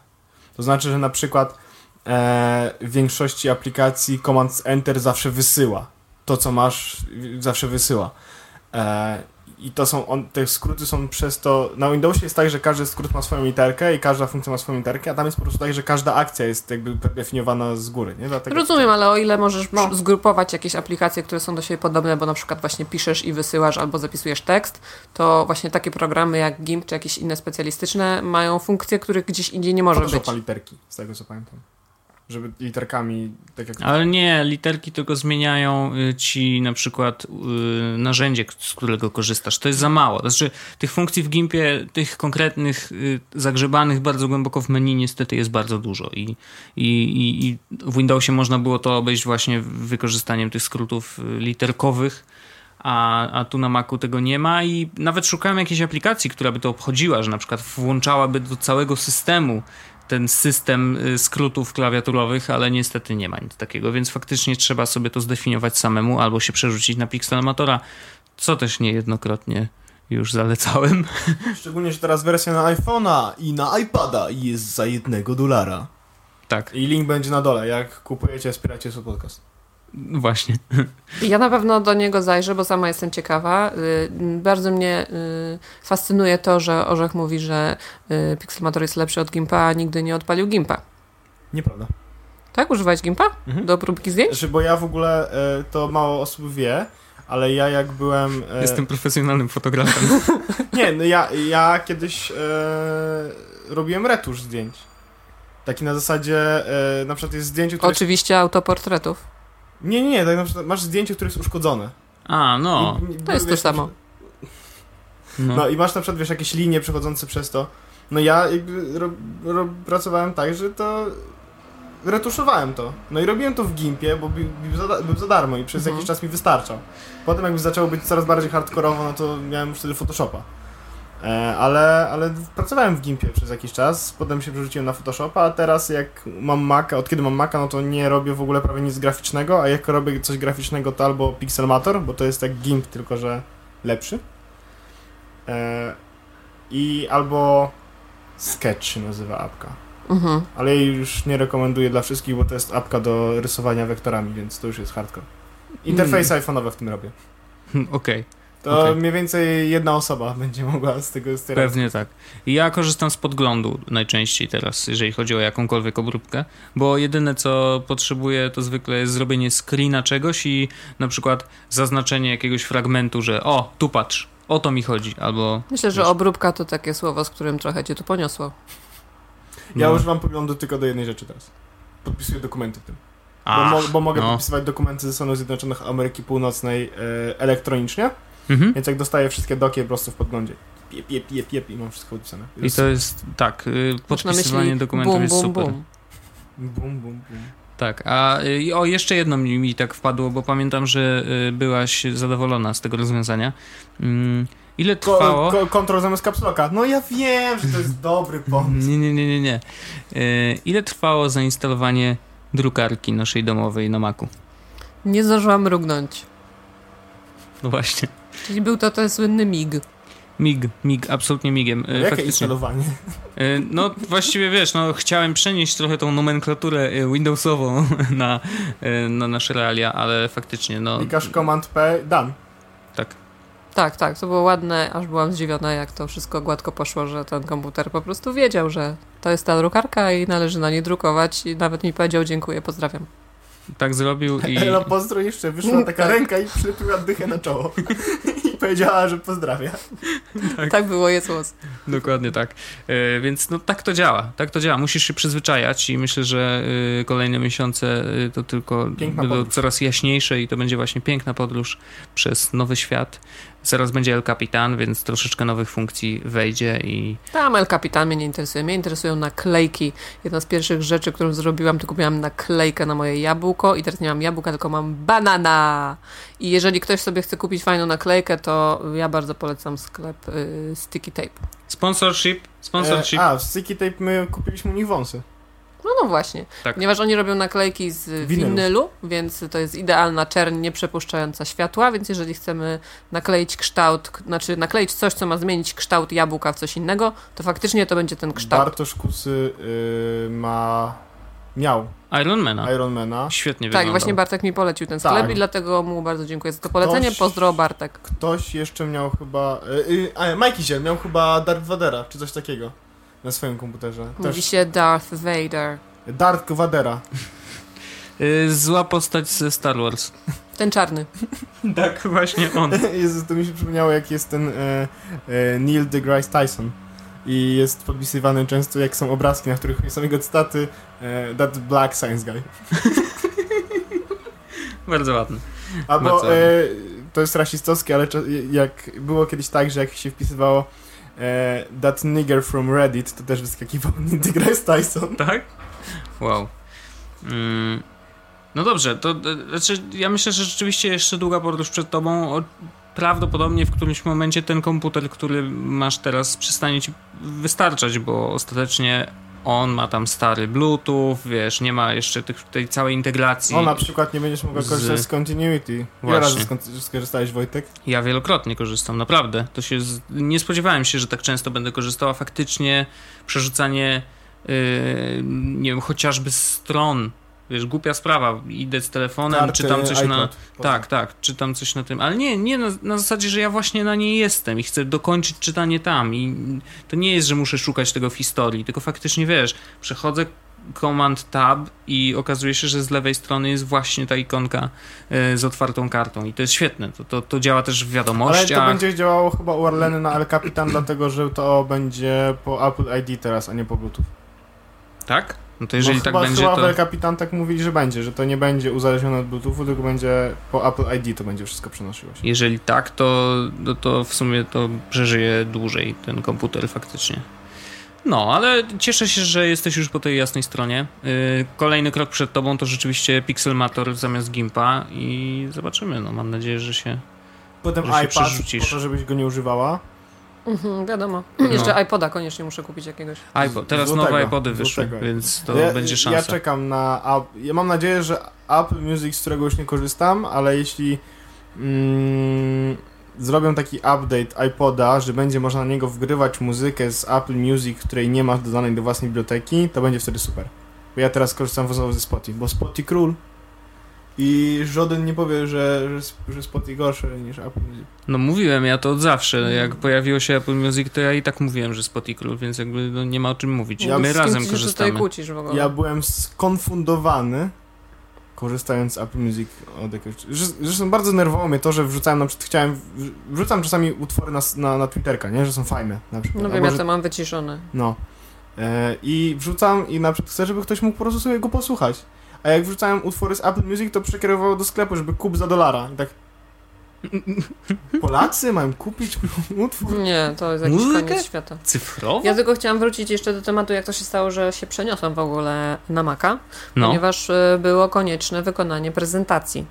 To znaczy, że na przykład e, w większości aplikacji Command Enter zawsze wysyła. To, co masz, zawsze wysyła. E, I to są, on, te skróty są przez to, na Windowsie jest tak, że każdy skrót ma swoją literkę i każda funkcja ma swoją literkę, a tam jest po prostu tak, że każda akcja jest jakby definiowana z góry, nie? Dlatego Rozumiem, ale o ile możesz No. zgrupować jakieś aplikacje, które są do siebie podobne, bo na przykład właśnie piszesz i wysyłasz albo zapisujesz tekst, to właśnie takie programy jak GIMP czy jakieś inne specjalistyczne mają funkcje, których gdzieś indziej nie może być. Photoshopa literki, z tego co pamiętam. Żeby literkami, tak jak... Ale nie, literki tylko zmieniają y, ci na przykład y, narzędzie, z którego korzystasz. To jest za mało. To znaczy, tych funkcji w Gimpie, tych konkretnych, y, zagrzebanych bardzo głęboko w menu niestety jest bardzo dużo. I, i, i, i w Windowsie można było to obejść właśnie wykorzystaniem tych skrótów literkowych. A, a tu na Macu tego nie ma i nawet szukałem jakiejś aplikacji, która by to obchodziła, że na przykład włączałaby do całego systemu ten system y, skrótów klawiaturowych, ale niestety nie ma nic takiego, więc faktycznie trzeba sobie to zdefiniować samemu albo się przerzucić na Pixelmatora, co też niejednokrotnie już zalecałem. Szczególnie, że teraz wersja na iPhone'a i na iPada jest za jednego dolara. Tak, I link będzie na dole, jak kupujecie, wspieracie swój podcast. Właśnie. Ja na pewno do niego zajrzę, bo sama jestem ciekawa. Y, Bardzo mnie y, fascynuje to, że Orzech mówi, że y, Pixelmator jest lepszy od Gimpa, a nigdy nie odpalił Gimpa. Nieprawda. Tak? Używałeś Gimpa? Mhm. Do próbki zdjęć? Znaczy, bo ja w ogóle, to mało osób wie, ale ja jak byłem... E, Jestem profesjonalnym fotografem. Nie, no ja, ja kiedyś e, robiłem retusz zdjęć. Taki na zasadzie, e, na przykład jest zdjęcie, które... Oczywiście autoportretów. Nie, nie, nie, tak na przykład masz zdjęcie, które jest uszkodzone. A, no. I- To jest to wiesz, samo. no. No i masz na przykład, wiesz, jakieś linie przechodzące przez to. No ja jakby ro, ro, pracowałem tak, że to retuszowałem to. No i robiłem to w Gimpie, bo był, był, za, był za darmo i przez Mhm. jakiś czas mi wystarczał. Potem jakby zaczęło być coraz bardziej hardkorowo, no to miałem już wtedy Photoshopa. E, ale, ale pracowałem w Gimpie przez jakiś czas, potem się przerzuciłem na Photoshopa, a teraz jak mam Maca, od kiedy mam Maca, no to nie robię w ogóle prawie nic graficznego, a jak robię coś graficznego to albo Pixelmator, bo to jest jak Gimp, tylko że lepszy. E, I albo Sketch się nazywa apka. Mhm. Ale jej już nie rekomenduję dla wszystkich, bo to jest apka do rysowania wektorami, więc to już jest hardcore. Interfejsy iPhone'owe w tym robię. Okej. To Okej. mniej więcej jedna osoba będzie mogła z tego racji- Pewnie tak. I Ja korzystam z podglądu najczęściej teraz, jeżeli chodzi o jakąkolwiek obróbkę, bo jedyne co potrzebuję to zwykle jest zrobienie screena czegoś i na przykład zaznaczenie jakiegoś fragmentu, że o, tu patrz, o to mi chodzi, albo... Myślę, że Wiesz. obróbka to takie słowo, z którym trochę cię tu poniosło. Ja no. używam poglądu tylko do jednej rzeczy teraz. Podpisuję dokumenty w tym. Bo, Ach, mo bo mogę no. podpisywać dokumenty ze Stanów Zjednoczonych Ameryki Północnej e, elektronicznie, Mhm. więc jak dostaję wszystkie doki po prostu w podglądzie. Piep, piep, piep, piep i mam wszystko podpisane. I to jest, tak, y, podpisywanie myśli dokumentów bum, jest bum, super. bum. Bum, bum, bum. Tak, a y, i o, jeszcze jedno mi, mi tak wpadło, bo pamiętam, że y, byłaś zadowolona z tego rozwiązania. Mm, Ile trwało... Ko, ko, kontrol zamiast kapsloka. No ja wiem, że to jest dobry pomysł. Nie, nie, nie, nie, nie. Y, Ile trwało zainstalowanie drukarki naszej domowej na Macu? Nie zdążyłam mrugnąć. No właśnie. Czyli był to ten słynny MIG. Mig, mig, absolutnie migiem. y, Jakie Faktycznie. instalowanie? Y, No właściwie wiesz, no chciałem przenieść trochę tą nomenklaturę y, Windowsową na, na nasze realia, ale faktycznie, no Klikasz Command P, done. tak. Tak, tak, to było ładne, aż byłam zdziwiona, jak to wszystko gładko poszło, że ten komputer po prostu wiedział, że to jest ta drukarka i należy na niej drukować i nawet mi powiedział dziękuję, pozdrawiam. Tak zrobił i... Elo pozdro jeszcze wyszła taka Tak. ręka i przylepiła dychę na czoło. I powiedziała, że pozdrawia. Tak, było, jest łos. Dokładnie tak. E, więc no tak to działa. Tak to działa. Musisz się przyzwyczajać i myślę, że e, kolejne miesiące e, to tylko Piękna będą coraz jaśniejsze i to będzie właśnie piękna podróż przez nowy świat. Zaraz będzie El Capitan, więc troszeczkę nowych funkcji wejdzie i Tam El Capitan mnie nie interesuje. Mnie interesują naklejki. Jedna z pierwszych rzeczy, którą zrobiłam, to kupiłam naklejkę na moje jabłko i teraz nie mam jabłka, tylko mam banana. I jeżeli ktoś sobie chce kupić fajną naklejkę, to ja bardzo polecam sklep y, Sticky Tape. sponsorship, sponsorship. E, a, w Sticky Tape my kupiliśmy u nich wąsy. No, no właśnie. Tak. Ponieważ oni robią naklejki z Winylu. winylu, więc to jest idealna czerń, nie przepuszczająca światła, więc jeżeli chcemy nakleić kształt, znaczy nakleić coś, co ma zmienić kształt jabłka w coś innego, to faktycznie to będzie ten kształt. Bartosz Kusy y, ma... miał Ironmana. Ironmana. Świetnie Tak, wyglądał. właśnie Bartek mi polecił ten sklep Tak. i dlatego mu bardzo dziękuję za to polecenie. Ktoś- Pozdro Bartek. Ktoś jeszcze miał chyba... Y, y, a, Mikey Ziel miał chyba Darth Vadera, czy coś takiego. Na swoim komputerze. Mówi Też się Darth Vader. Darth Vadera. Y, Zła postać ze Star Wars. Ten czarny. tak, właśnie on. Jezus, to mi się przypomniało, jak jest ten e, e, Neil deGrasse Tyson. i jest podpisywany często, jak są obrazki, na których są jego cytaty e, That Black Science Guy. Bardzo ładny. Albo Bardzo e, to jest rasistowskie, ale jak było kiedyś tak, że jak się wpisywało e, That Nigger from Reddit, to też wyskakiwał deGrasse Tyson. Tak? Wow. Mm. No dobrze, to e, znaczy ja myślę, że rzeczywiście jeszcze długa podróż przed tobą. O, prawdopodobnie w którymś momencie ten komputer, który masz teraz, przestanie ci wystarczać, bo ostatecznie on ma tam stary Bluetooth, wiesz, nie ma jeszcze tych, tej całej integracji. O, na przykład nie będziesz mógł Z- korzystać z Continuity. Ile razy skorzystałeś, Wojtek? Ja wielokrotnie korzystam, naprawdę. To się z... Nie spodziewałem się, że tak często będę korzystał, a faktycznie przerzucanie, yy, nie wiem, chociażby stron. Wiesz, głupia sprawa. Idę z telefonem, Karty, czytam coś na. iCloud. Tak, tak, czytam coś na tym. Ale nie, nie na, na zasadzie, że ja właśnie na niej jestem i chcę dokończyć czytanie tam. I to nie jest, że muszę szukać tego w historii, tylko faktycznie wiesz, przechodzę Command Tab i okazuje się, że z lewej strony jest właśnie ta ikonka e, z otwartą kartą i to jest świetne. To, to, to działa też w Ale wiadomościach. to będzie działało chyba u Arleny na El Capitan, dlatego że to będzie po Apple ID teraz, a nie po Bluetooth. Tak? No to jeżeli Bo tak chyba, będzie, chyba to... El Capitan tak mówili, że będzie, że to nie będzie uzależnione od Bluetoothu, tylko będzie po Apple ID to będzie wszystko przenosiło się. Jeżeli tak, to, to, to w sumie to przeżyje dłużej ten komputer faktycznie. No, ale cieszę się, że jesteś już po tej jasnej stronie. Yy, Kolejny krok przed tobą to rzeczywiście Pixelmator zamiast Gimpa i zobaczymy. No, mam nadzieję, że się... Potem Że się iPad, przerzucisz. po to, żebyś go nie używała. Mhm, wiadomo. No. Jeszcze iPoda koniecznie muszę kupić jakiegoś. iPod. Teraz Złotego, nowe iPody wyszły, złotego. więc to ja, będzie Ja szansa. czekam na... App- Ja mam nadzieję, że Apple Music, z którego już nie korzystam, ale jeśli mm, zrobią taki update iPoda, że będzie można na niego wgrywać muzykę z Apple Music, której nie masz dodanej do własnej biblioteki, to będzie wtedy super. Bo ja teraz korzystam znowu ze Spotify, bo Spotify król. I żaden nie powie, że, że, że Spotify gorsze niż Apple Music. No mówiłem ja to od zawsze. Mm. Jak pojawiło się Apple Music, to ja i tak mówiłem, że Spotify Król, więc jakby no, nie ma o czym mówić. Ja My z kim razem ty się tutaj korzystamy. kłócisz w ogóle? Ja byłem skonfundowany korzystając z Apple Music od jakiegoś... Zresztą- bardzo nerwowało mnie to, że wrzucałem na przykład, chciałem... Wrzucam czasami utwory na, na, na Twitterka, nie? Że są fajne na przykład. No wiem, Albo, ja że- to mam wyciszone. No. E, I wrzucam i na przykład chcę, żeby ktoś mógł po prostu sobie go posłuchać. A jak wrzucałem utwory z Apple Music, to przekierowało do sklepu, żeby kup za dolara. I tak... Polacy mają kupić utwór? Nie, to jest jakiś Muzykę? koniec świata. Cyfrowo? Ja tylko chciałam wrócić jeszcze do tematu, jak to się stało, że się przeniosłam w ogóle na Maca, No, ponieważ y, było konieczne wykonanie prezentacji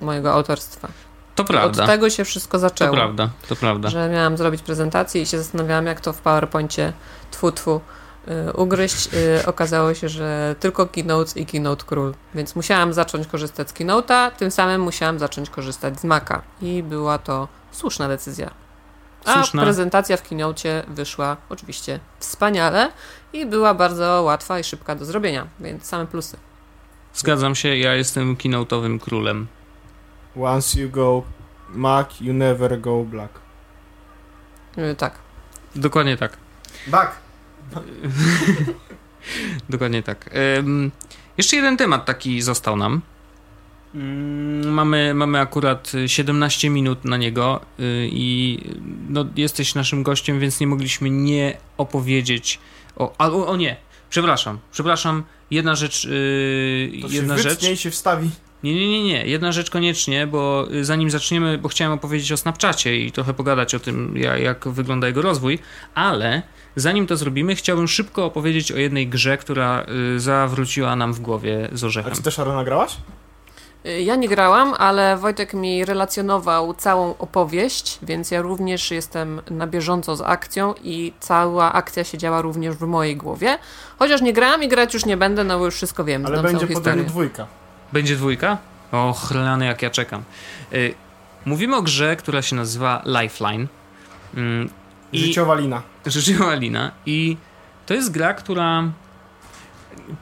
mojego autorstwa. to prawda. Od tego się wszystko To zaczęło. prawda, to prawda. Że miałam zrobić prezentację i się zastanawiałam, jak to w PowerPoincie tfu tfu ugryźć. Y, okazało się, że tylko Keynote i Keynote Król. Więc musiałam zacząć korzystać z Keynote'a, tym samym musiałam zacząć korzystać z Maca. I była to słuszna decyzja. A Słuszna. prezentacja w Keynote wyszła oczywiście wspaniale i była bardzo łatwa i szybka do zrobienia, więc same plusy. Zgadzam się, ja jestem keynote'owym królem. Once you go Mac, you never go black. Y, tak. Dokładnie tak. Back! Dokładnie tak. Ym, jeszcze jeden temat taki został nam. Ym, Mamy, mamy akurat 17 minut na niego y, i no, jesteś naszym gościem, więc nie mogliśmy nie opowiedzieć o... A, o, o nie, przepraszam, przepraszam. Jedna rzecz, y, To się jedna rzecz. wytnie i się wstawi. Nie, nie, nie, nie. Jedna rzecz koniecznie, bo y, zanim zaczniemy, bo chciałem opowiedzieć o Snapchacie i trochę pogadać o tym, ja- jak wygląda jego rozwój, ale zanim to zrobimy, chciałbym szybko opowiedzieć o jednej grze, która y, zawróciła nam w głowie z A orzechem. czy też Aaron nagrałaś? Y, Ja nie grałam, ale Wojtek mi relacjonował całą opowieść, więc ja również jestem na bieżąco z akcją i cała akcja się działa również w mojej głowie. Chociaż nie grałam i grać już nie będę, no bo już wszystko wiem, Ale będzie podobnie dwójka. Będzie dwójka? O, chlany jak ja czekam. Y, Mówimy o grze, która się nazywa Lifeline. I Życiowa lina. Życzyła Lina i to jest gra, która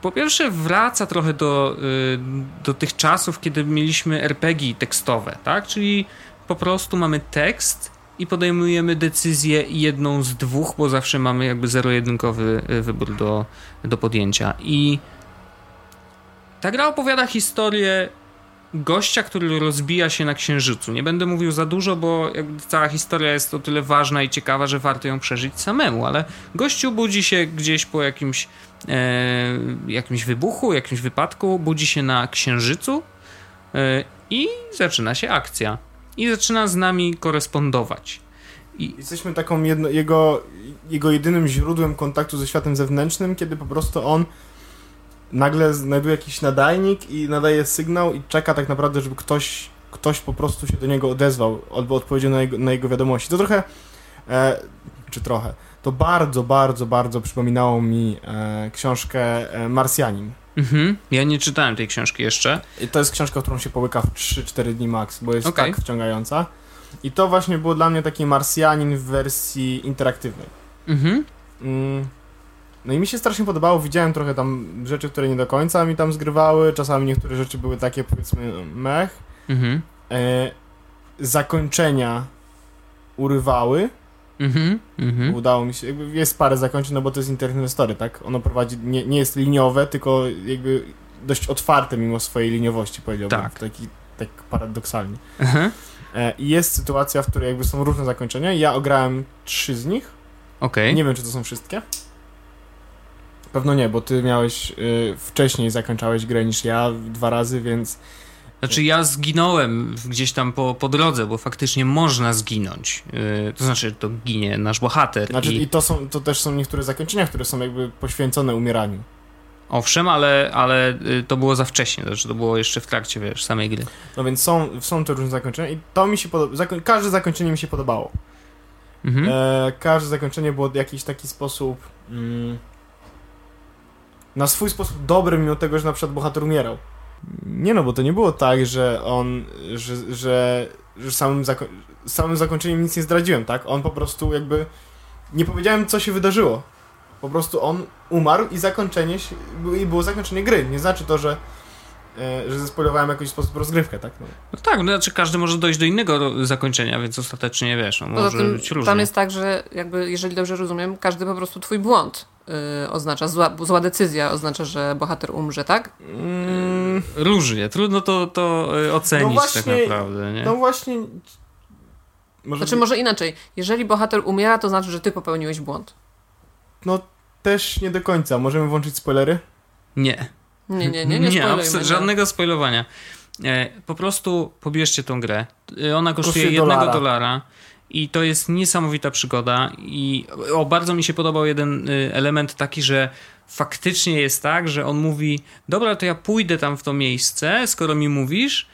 po pierwsze wraca trochę do, y, do tych czasów, kiedy mieliśmy RPG tekstowe, tak? Czyli po prostu mamy tekst i podejmujemy decyzję jedną z dwóch, bo zawsze mamy jakby zero-jedynkowy y, wybór do, do podjęcia. I ta gra opowiada historię gościa, który rozbija się na księżycu. Nie będę mówił za dużo, bo cała historia jest o tyle ważna i ciekawa, że warto ją przeżyć samemu, ale gościu budzi się gdzieś po jakimś, e, jakimś wybuchu, jakimś wypadku, budzi się na księżycu e, i zaczyna się akcja. I zaczyna z nami korespondować. I... Jesteśmy taką jedno, jego, jego jedynym źródłem kontaktu ze światem zewnętrznym, kiedy po prostu on nagle znajduje jakiś nadajnik i nadaje sygnał i czeka tak naprawdę, żeby ktoś, ktoś po prostu się do niego odezwał albo odpowiedział na jego, na jego wiadomości. To trochę, e, czy trochę, to bardzo, bardzo, bardzo przypominało mi e, książkę e, Marsjanin. Mhm. Ja nie czytałem tej książki jeszcze. I to jest książka, którą się połyka w 3-4 dni max, bo jest okay. tak wciągająca. I to właśnie było dla mnie taki Marsjanin w wersji interaktywnej. Mhm. Mm. No i mi się strasznie podobało, widziałem trochę tam rzeczy, które nie do końca mi tam zgrywały, czasami niektóre rzeczy były takie powiedzmy mech. Mhm. E, zakończenia urywały. Mhm, mhm. Udało mi się, jakby jest parę zakończeń, no bo to jest Internet Story, tak? Ono prowadzi, nie, nie jest liniowe, tylko jakby dość otwarte mimo swojej liniowości, powiedziałbym. Tak. Taki, tak paradoksalnie. Mhm. E, I jest sytuacja, w której jakby są różne zakończenia. Ja ograłem trzy z nich. Okej. Okay. Nie wiem, czy to są wszystkie. Pewno nie, bo ty miałeś y, wcześniej zakończałeś grę niż ja dwa razy, więc. Znaczy ja zginąłem gdzieś tam po, po drodze, bo faktycznie można zginąć. Yy, to znaczy to ginie nasz bohater. Znaczy i, i to, są, to też są niektóre zakończenia, które są jakby poświęcone umieraniu. Owszem, ale, ale y, to było za wcześnie, to znaczy to było jeszcze w trakcie, wiesz, samej gry. No więc są, są te różne zakończenia i to mi się podoba, każde zakończenie mi się podobało. Mhm. E, każde zakończenie było w jakiś taki sposób mm, na swój sposób dobry, mimo tego, że na przykład bohater umierał. Nie no, bo to nie było tak, że on, że, że, że samym, zako samym zakończeniem nic nie zdradziłem, tak? On po prostu jakby, nie powiedziałem co się wydarzyło. Po prostu on umarł i zakończenie, i było zakończenie gry. Nie znaczy to, że że zespoilowałem w jakiś sposób rozgrywkę, tak? No, no tak, no znaczy każdy może dojść do innego zakończenia, więc ostatecznie wiesz, no, może tym, być różnie. Tam jest tak, że jakby, jeżeli dobrze rozumiem, każdy po prostu twój błąd yy, oznacza, zła, zła, decyzja oznacza, że bohater umrze, tak? Mm. Różnie, trudno to, to y, ocenić no właśnie, tak naprawdę, nie? No właśnie... Może znaczy by... może inaczej, jeżeli bohater umiera, to znaczy, że ty popełniłeś błąd. No też nie do końca. Możemy włączyć spoilery? Nie. Nie, nie, nie, nie, nie żadnego spoilowania. E, po prostu pobierzcie tą grę. E, ona kosztuje jednego dolara. dolara. I to jest niesamowita przygoda. I o, bardzo mi się podobał jeden y, element taki, że faktycznie jest tak, że on mówi: Dobra, to ja pójdę tam w to miejsce, skoro mi mówisz.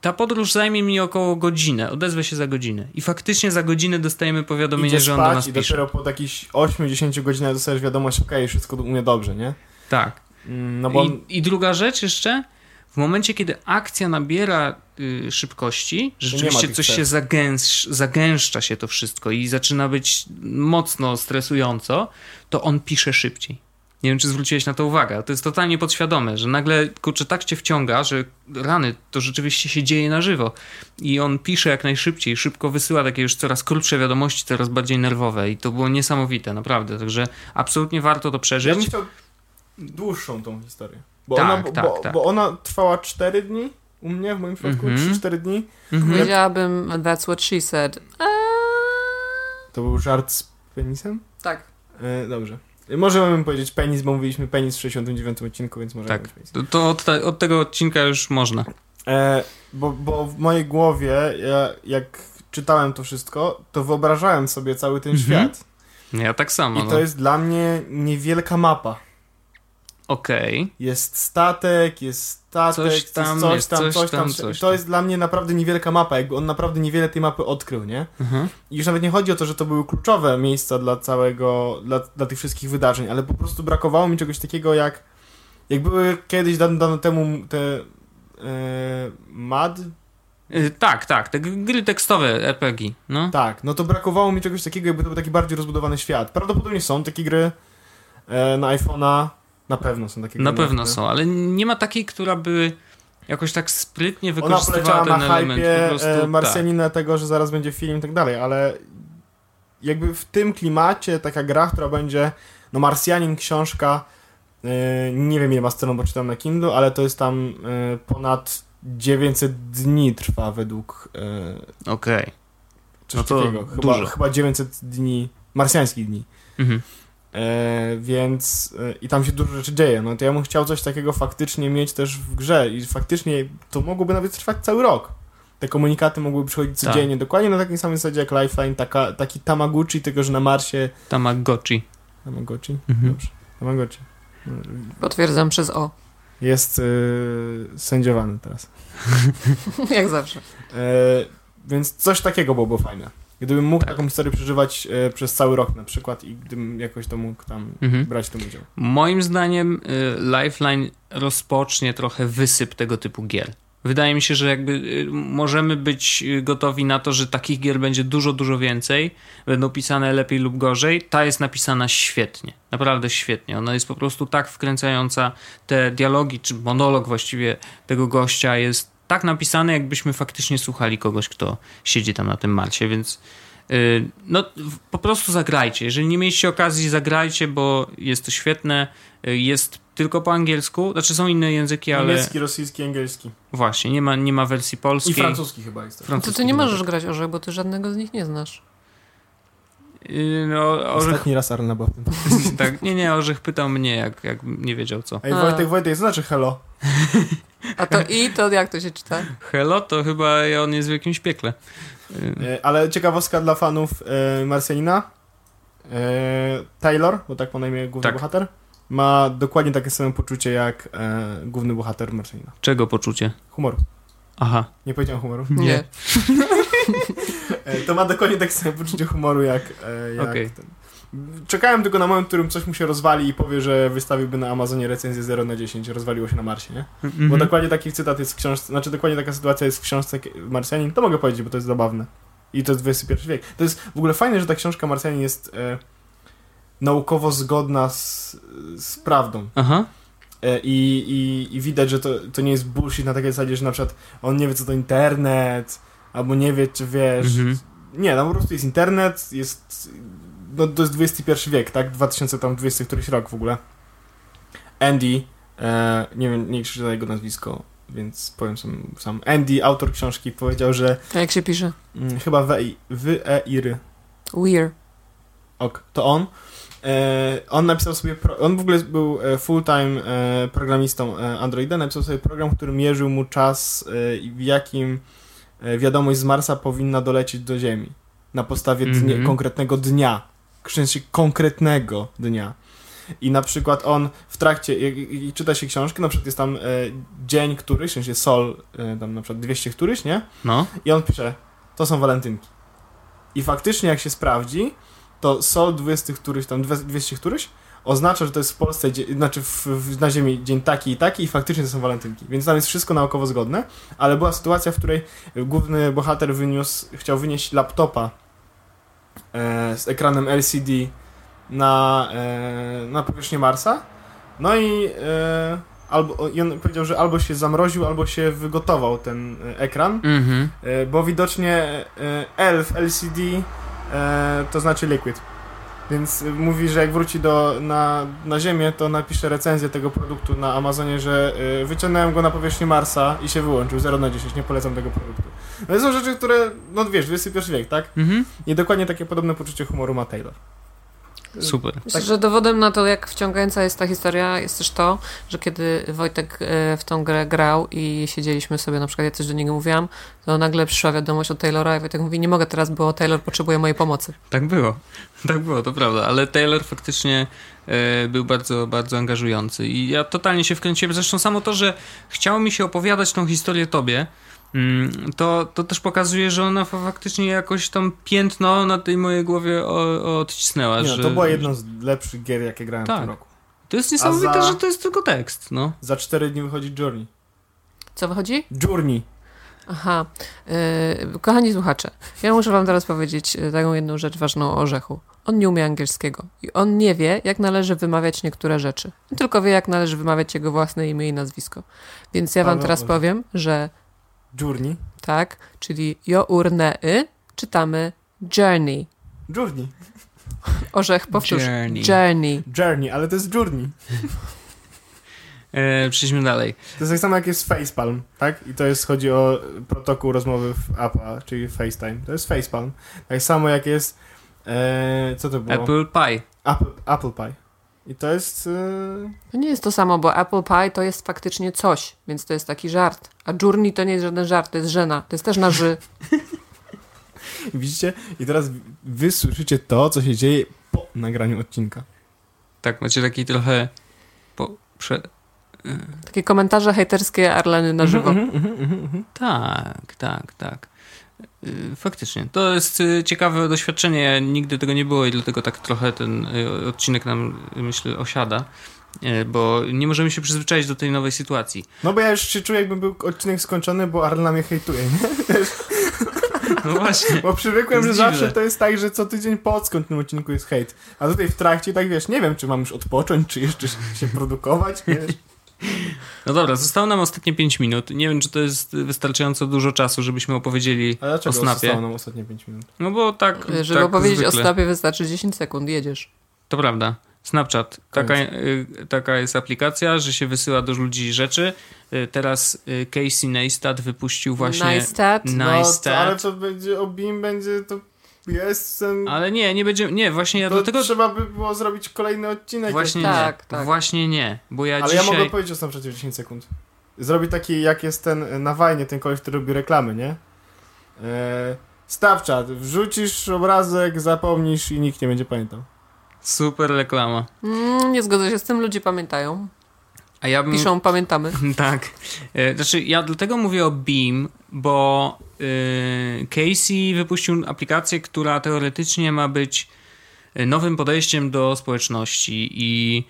Ta podróż zajmie mi około godzinę, odezwę się za godzinę. I faktycznie za godzinę dostajemy powiadomienie, Idzie że on do nas i pisze. dopiero po jakichś 8-10 godzinach dostajesz wiadomość, okej, okay, wszystko u mnie dobrze, nie? Tak. No bo... I, I druga rzecz jeszcze, w momencie, kiedy akcja nabiera y, szybkości, rzeczywiście coś się zagęsz, zagęszcza się to wszystko i zaczyna być mocno stresująco, to on pisze szybciej. Nie wiem, czy zwróciłeś na to uwagę. To jest totalnie podświadome, że nagle, kurczę, tak cię wciąga, że rany, to rzeczywiście się dzieje na żywo. I on pisze jak najszybciej, szybko wysyła takie już coraz krótsze wiadomości, coraz bardziej nerwowe. I to było niesamowite, naprawdę. Także absolutnie warto to przeżyć. Ja dłuższą tą historię. Bo, tak, ona, tak, bo, tak. bo ona trwała 4 dni u mnie, w moim przypadku, mm -hmm. 3-4 dni. Mm -hmm. Powiedziałabym, that's what she said. Eee... To był żart z penisem? Tak. E, dobrze. Możemy powiedzieć penis, bo mówiliśmy penis w 69 odcinku, więc możemy tak. penis. To, to od, te, od, tego odcinka już można. E, bo, bo w mojej głowie, ja, jak czytałem to wszystko, to wyobrażałem sobie cały ten mm -hmm. świat. Ja tak samo. I to no. jest dla mnie niewielka mapa. Okej. Okay. Jest statek, jest statek, coś tam, coś, jest, tam, coś, coś tam, coś To jest dla mnie naprawdę niewielka mapa, jakby on naprawdę niewiele tej mapy odkrył, nie? Mhm. I już nawet nie chodzi o to, że to były kluczowe miejsca dla całego, dla, dla tych wszystkich wydarzeń, ale po prostu brakowało mi czegoś takiego jak, jak były kiedyś dawno, dawno temu te e, MAD, y, tak, tak, te gry tekstowe RPG, no. Tak, no to brakowało mi czegoś takiego, jakby to był taki bardziej rozbudowany świat. Prawdopodobnie są takie gry e, na iPhone'a, na pewno są takie Na pewno są, ale nie ma takiej, która by jakoś tak sprytnie wykorzystywała ten na element. Hypie, po prostu, e, Marsjanina tak. tego, że zaraz będzie film i tak dalej, ale jakby w tym klimacie taka gra, która będzie no Marsjanin, książka yy, nie wiem ile ma stron, bo czytam na Kindle, ale to jest tam yy, ponad 900 dni trwa według e, Okej. coś No to takiego. Chyba, dużo. chyba 900 dni, marsjańskich dni. Mhm. E, więc e, i tam się dużo rzeczy dzieje. No to ja bym chciał coś takiego faktycznie mieć też w grze i faktycznie to mogłoby nawet trwać cały rok. Te komunikaty mogłyby przychodzić Tak. codziennie, dokładnie na takiej samej zasadzie jak Lifeline, taka, taki Tamaguchi, tylko że na Marsie. Tamagotchi. Tamaguchi? Mhm. Dobrze. Tamaguchi. Potwierdzam przez O. Jest yy, sędziowany teraz. Jak zawsze. E, więc coś takiego byłoby fajne. Gdybym mógł Tak. taką historię przeżywać e, przez cały rok na przykład i gdybym jakoś to mógł tam Mhm. brać w tym udział. Moim zdaniem y, Lifeline rozpocznie trochę wysyp tego typu gier. Wydaje mi się, że jakby y, możemy być y, gotowi na to, że takich gier będzie dużo, dużo więcej. Będą pisane lepiej lub gorzej. Ta jest napisana świetnie. Naprawdę świetnie. Ona jest po prostu tak wkręcająca. Te dialogi, czy monolog właściwie tego gościa jest tak napisany, jakbyśmy faktycznie słuchali kogoś, kto siedzi tam na tym Marsie, więc y, no po prostu zagrajcie. Jeżeli nie mieliście okazji, zagrajcie, bo jest to świetne. Y, Jest tylko po angielsku, znaczy są inne języki, ale Niemiecki, rosyjski, angielski. właśnie, nie ma, nie ma wersji polskiej. I francuski chyba jest. też. To Francuski ty nie możesz grać orzech, bo ty żadnego z nich nie znasz. Y, No, Orzech, Ostatni raz Arna była tak, nie, nie, Orzech pytał mnie, jak, jak nie wiedział co. Ej. Wojtek, Wojtek, znaczy hello? A to i, to jak to się czyta? Hello, to chyba on jest w jakimś piekle. E, ale ciekawostka dla fanów e, Marsjanina. E, Taylor, bo tak po na imię główny Tak. bohater, ma dokładnie takie samo poczucie jak główny bohater Marsjanina. Czego poczucie? Humoru. Aha. Nie powiedziałem humoru. Nie. E, to ma dokładnie takie samo poczucie humoru jak, jak Okej. ten. Czekałem tylko na moment, w którym coś mu się rozwali i powie, że wystawiłby na Amazonie recenzję 0 na 10, rozwaliło się na Marsie, nie? Bo Mhm. dokładnie taki cytat jest w książce, znaczy dokładnie taka sytuacja jest w książce Marsjanin, to mogę powiedzieć, bo to jest zabawne. I to jest XXI wiek. To jest w ogóle fajne, że ta książka Marsjanin jest e, naukowo zgodna z, z prawdą. Aha. E, I, i, I widać, że to, to nie jest bullshit na takiej zasadzie, że na przykład on nie wie, co to internet, albo nie wie, czy wiesz. Mhm. Nie, tam po prostu jest internet, jest. No to jest XXI wiek, tak? 2020 któryś rok w ogóle. Andy, e, nie wiem, nie krzyczę na jego nazwisko, więc powiem sam, sam. Andy, autor książki, powiedział, że A jak się pisze? mm, chyba Wei- Wy-e-iry, Weird. ok, to on. E, on napisał sobie, pro, on w ogóle był e, full-time e, programistą e, Androida, napisał sobie program, który mierzył mu czas, e, i w jakim e, wiadomość z Marsa powinna dolecieć do Ziemi. Na podstawie dnie, Mhm. konkretnego dnia. W sensie konkretnego dnia. I na przykład on w trakcie, jak czyta się książkę, na przykład jest tam e, dzień któryś, w sensie sol, e, tam na przykład 200 któryś, nie? No. I on pisze, to są walentynki. I faktycznie jak się sprawdzi, to sol 20 któryś, tam 200 któryś, oznacza, że to jest w Polsce, znaczy w, w, na Ziemi dzień taki i taki i faktycznie to są walentynki. Więc tam jest wszystko naukowo zgodne, ale była sytuacja, w której główny bohater wyniósł, chciał wynieść laptopa z ekranem LCD na, e, na powierzchnię Marsa. No i, e, albo, i on powiedział, że albo się zamroził, albo się wygotował ten e, ekran, Mhm. e, bo widocznie e, L w LCD e, to znaczy liquid. Więc mówi, że jak wróci do, na, na Ziemię, to napisze recenzję tego produktu na Amazonie, że e, wyciągnąłem go na powierzchnię Marsa i się wyłączył 0 na 10, nie polecam tego produktu. No to są rzeczy, które, no wiesz, XXI wiek, tak? Mhm. I dokładnie takie podobne poczucie humoru ma Taylor. Super. Myślę, Tak. że dowodem na to, jak wciągająca jest ta historia, jest też to, że kiedy Wojtek e, w tą grę grał i siedzieliśmy sobie, na przykład ja coś do niego mówiłam, to nagle przyszła wiadomość od Taylora i Wojtek mówi, nie mogę teraz, bo Taylor potrzebuje mojej pomocy. Tak było. Tak było, to prawda. Ale Taylor faktycznie e, był bardzo, bardzo angażujący. I ja totalnie się wkręciłem. Zresztą samo to, że chciało mi się opowiadać tą historię tobie, to, to też pokazuje, że ona fa- faktycznie jakoś tam piętno na tej mojej głowie o, odcisnęła. Nie, że, no, to była jedna z lepszych gier, jakie grałem w Tak. tym roku. To jest niesamowite, za- że to jest tylko tekst, no. Za 4 dni wychodzi Journey. Co wychodzi? Journey. Aha. E, kochani słuchacze, ja muszę wam teraz powiedzieć e, taką jedną rzecz ważną o Orzechu. On nie umie angielskiego i on nie wie, jak należy wymawiać niektóre rzeczy. On tylko wie, jak należy wymawiać jego własne imię i nazwisko. Więc ja wam Paweł teraz Orzech. powiem, że Journey. tak, czyli jo urne y, czytamy journey. Journey. Orzech, powtórz. Journey. Journey. Journey, ale to jest Journey. E, przejdźmy dalej. To jest tak samo jak jest Facepalm, tak? I to jest, chodzi o protokół rozmowy w Apple, czyli FaceTime. To jest Facepalm. Tak samo jak jest, e, co to było? Apple Pie. Apple, Apple Pie. I to jest... E, To nie jest to samo, bo Apple Pie to jest faktycznie coś, więc to jest taki żart. A Journey to nie jest żaden żart, to jest żena. To jest też na ży. widzicie? I teraz wy słyszycie to, co się dzieje po nagraniu odcinka. Tak, macie taki trochę... Po, prze, Takie komentarze hejterskie Arleny na żywo. Mhm, mhm, mhm, mhm. Tak, tak, tak. Y, Faktycznie. To jest y, ciekawe doświadczenie. Nigdy tego nie było i dlatego tak trochę ten y, odcinek nam, myślę, osiada. Bo nie możemy się przyzwyczaić do tej nowej sytuacji. No bo ja już się czuję, jakby był odcinek skończony, bo Arlena mnie hejtuje, nie? No właśnie. Bo przywykłem, że zawsze dziwne. to jest tak, że co tydzień po odskończonym odcinku jest hejt. A tutaj w trakcie, tak wiesz, nie wiem, czy mam już odpocząć, czy jeszcze się produkować, wiesz? No dobra, zostało nam ostatnie 5 minut. Nie wiem, czy to jest wystarczająco dużo czasu, żebyśmy opowiedzieli A dlaczego o Snapie. zostało nam ostatnie 5 minut? No bo tak. Żeby tak opowiedzieć zwykle. o Snapie wystarczy 10 sekund, jedziesz. To prawda. Snapchat. Taka, y, taka jest aplikacja, że się wysyła do ludzi rzeczy. Y, Teraz y, Casey Neistat wypuścił właśnie. Najstat. Nice No, ale to będzie, o BIM będzie, to jest ten... Ale nie, nie będzie. Nie, właśnie ja to dlatego. trzeba by było zrobić kolejny odcinek. Właśnie Tak, nie. tak. Właśnie nie. Bo ja Ale dzisiaj. ja mogę powiedzieć o Snapchacie w 10 sekund. Zrobić taki, jak jest ten e, na Wajnie, ten koleś, który robi reklamy, nie? Eee, Snapchat, wrzucisz obrazek, zapomnisz i nikt nie będzie pamiętał. Super reklama. Mm, nie zgodzę się z tym, ludzie pamiętają. A ja bym. Piszą, pamiętamy. Tak. E, Znaczy, ja dlatego mówię o Beam, bo y, Casey wypuścił aplikację, która teoretycznie ma być y, nowym podejściem do społeczności i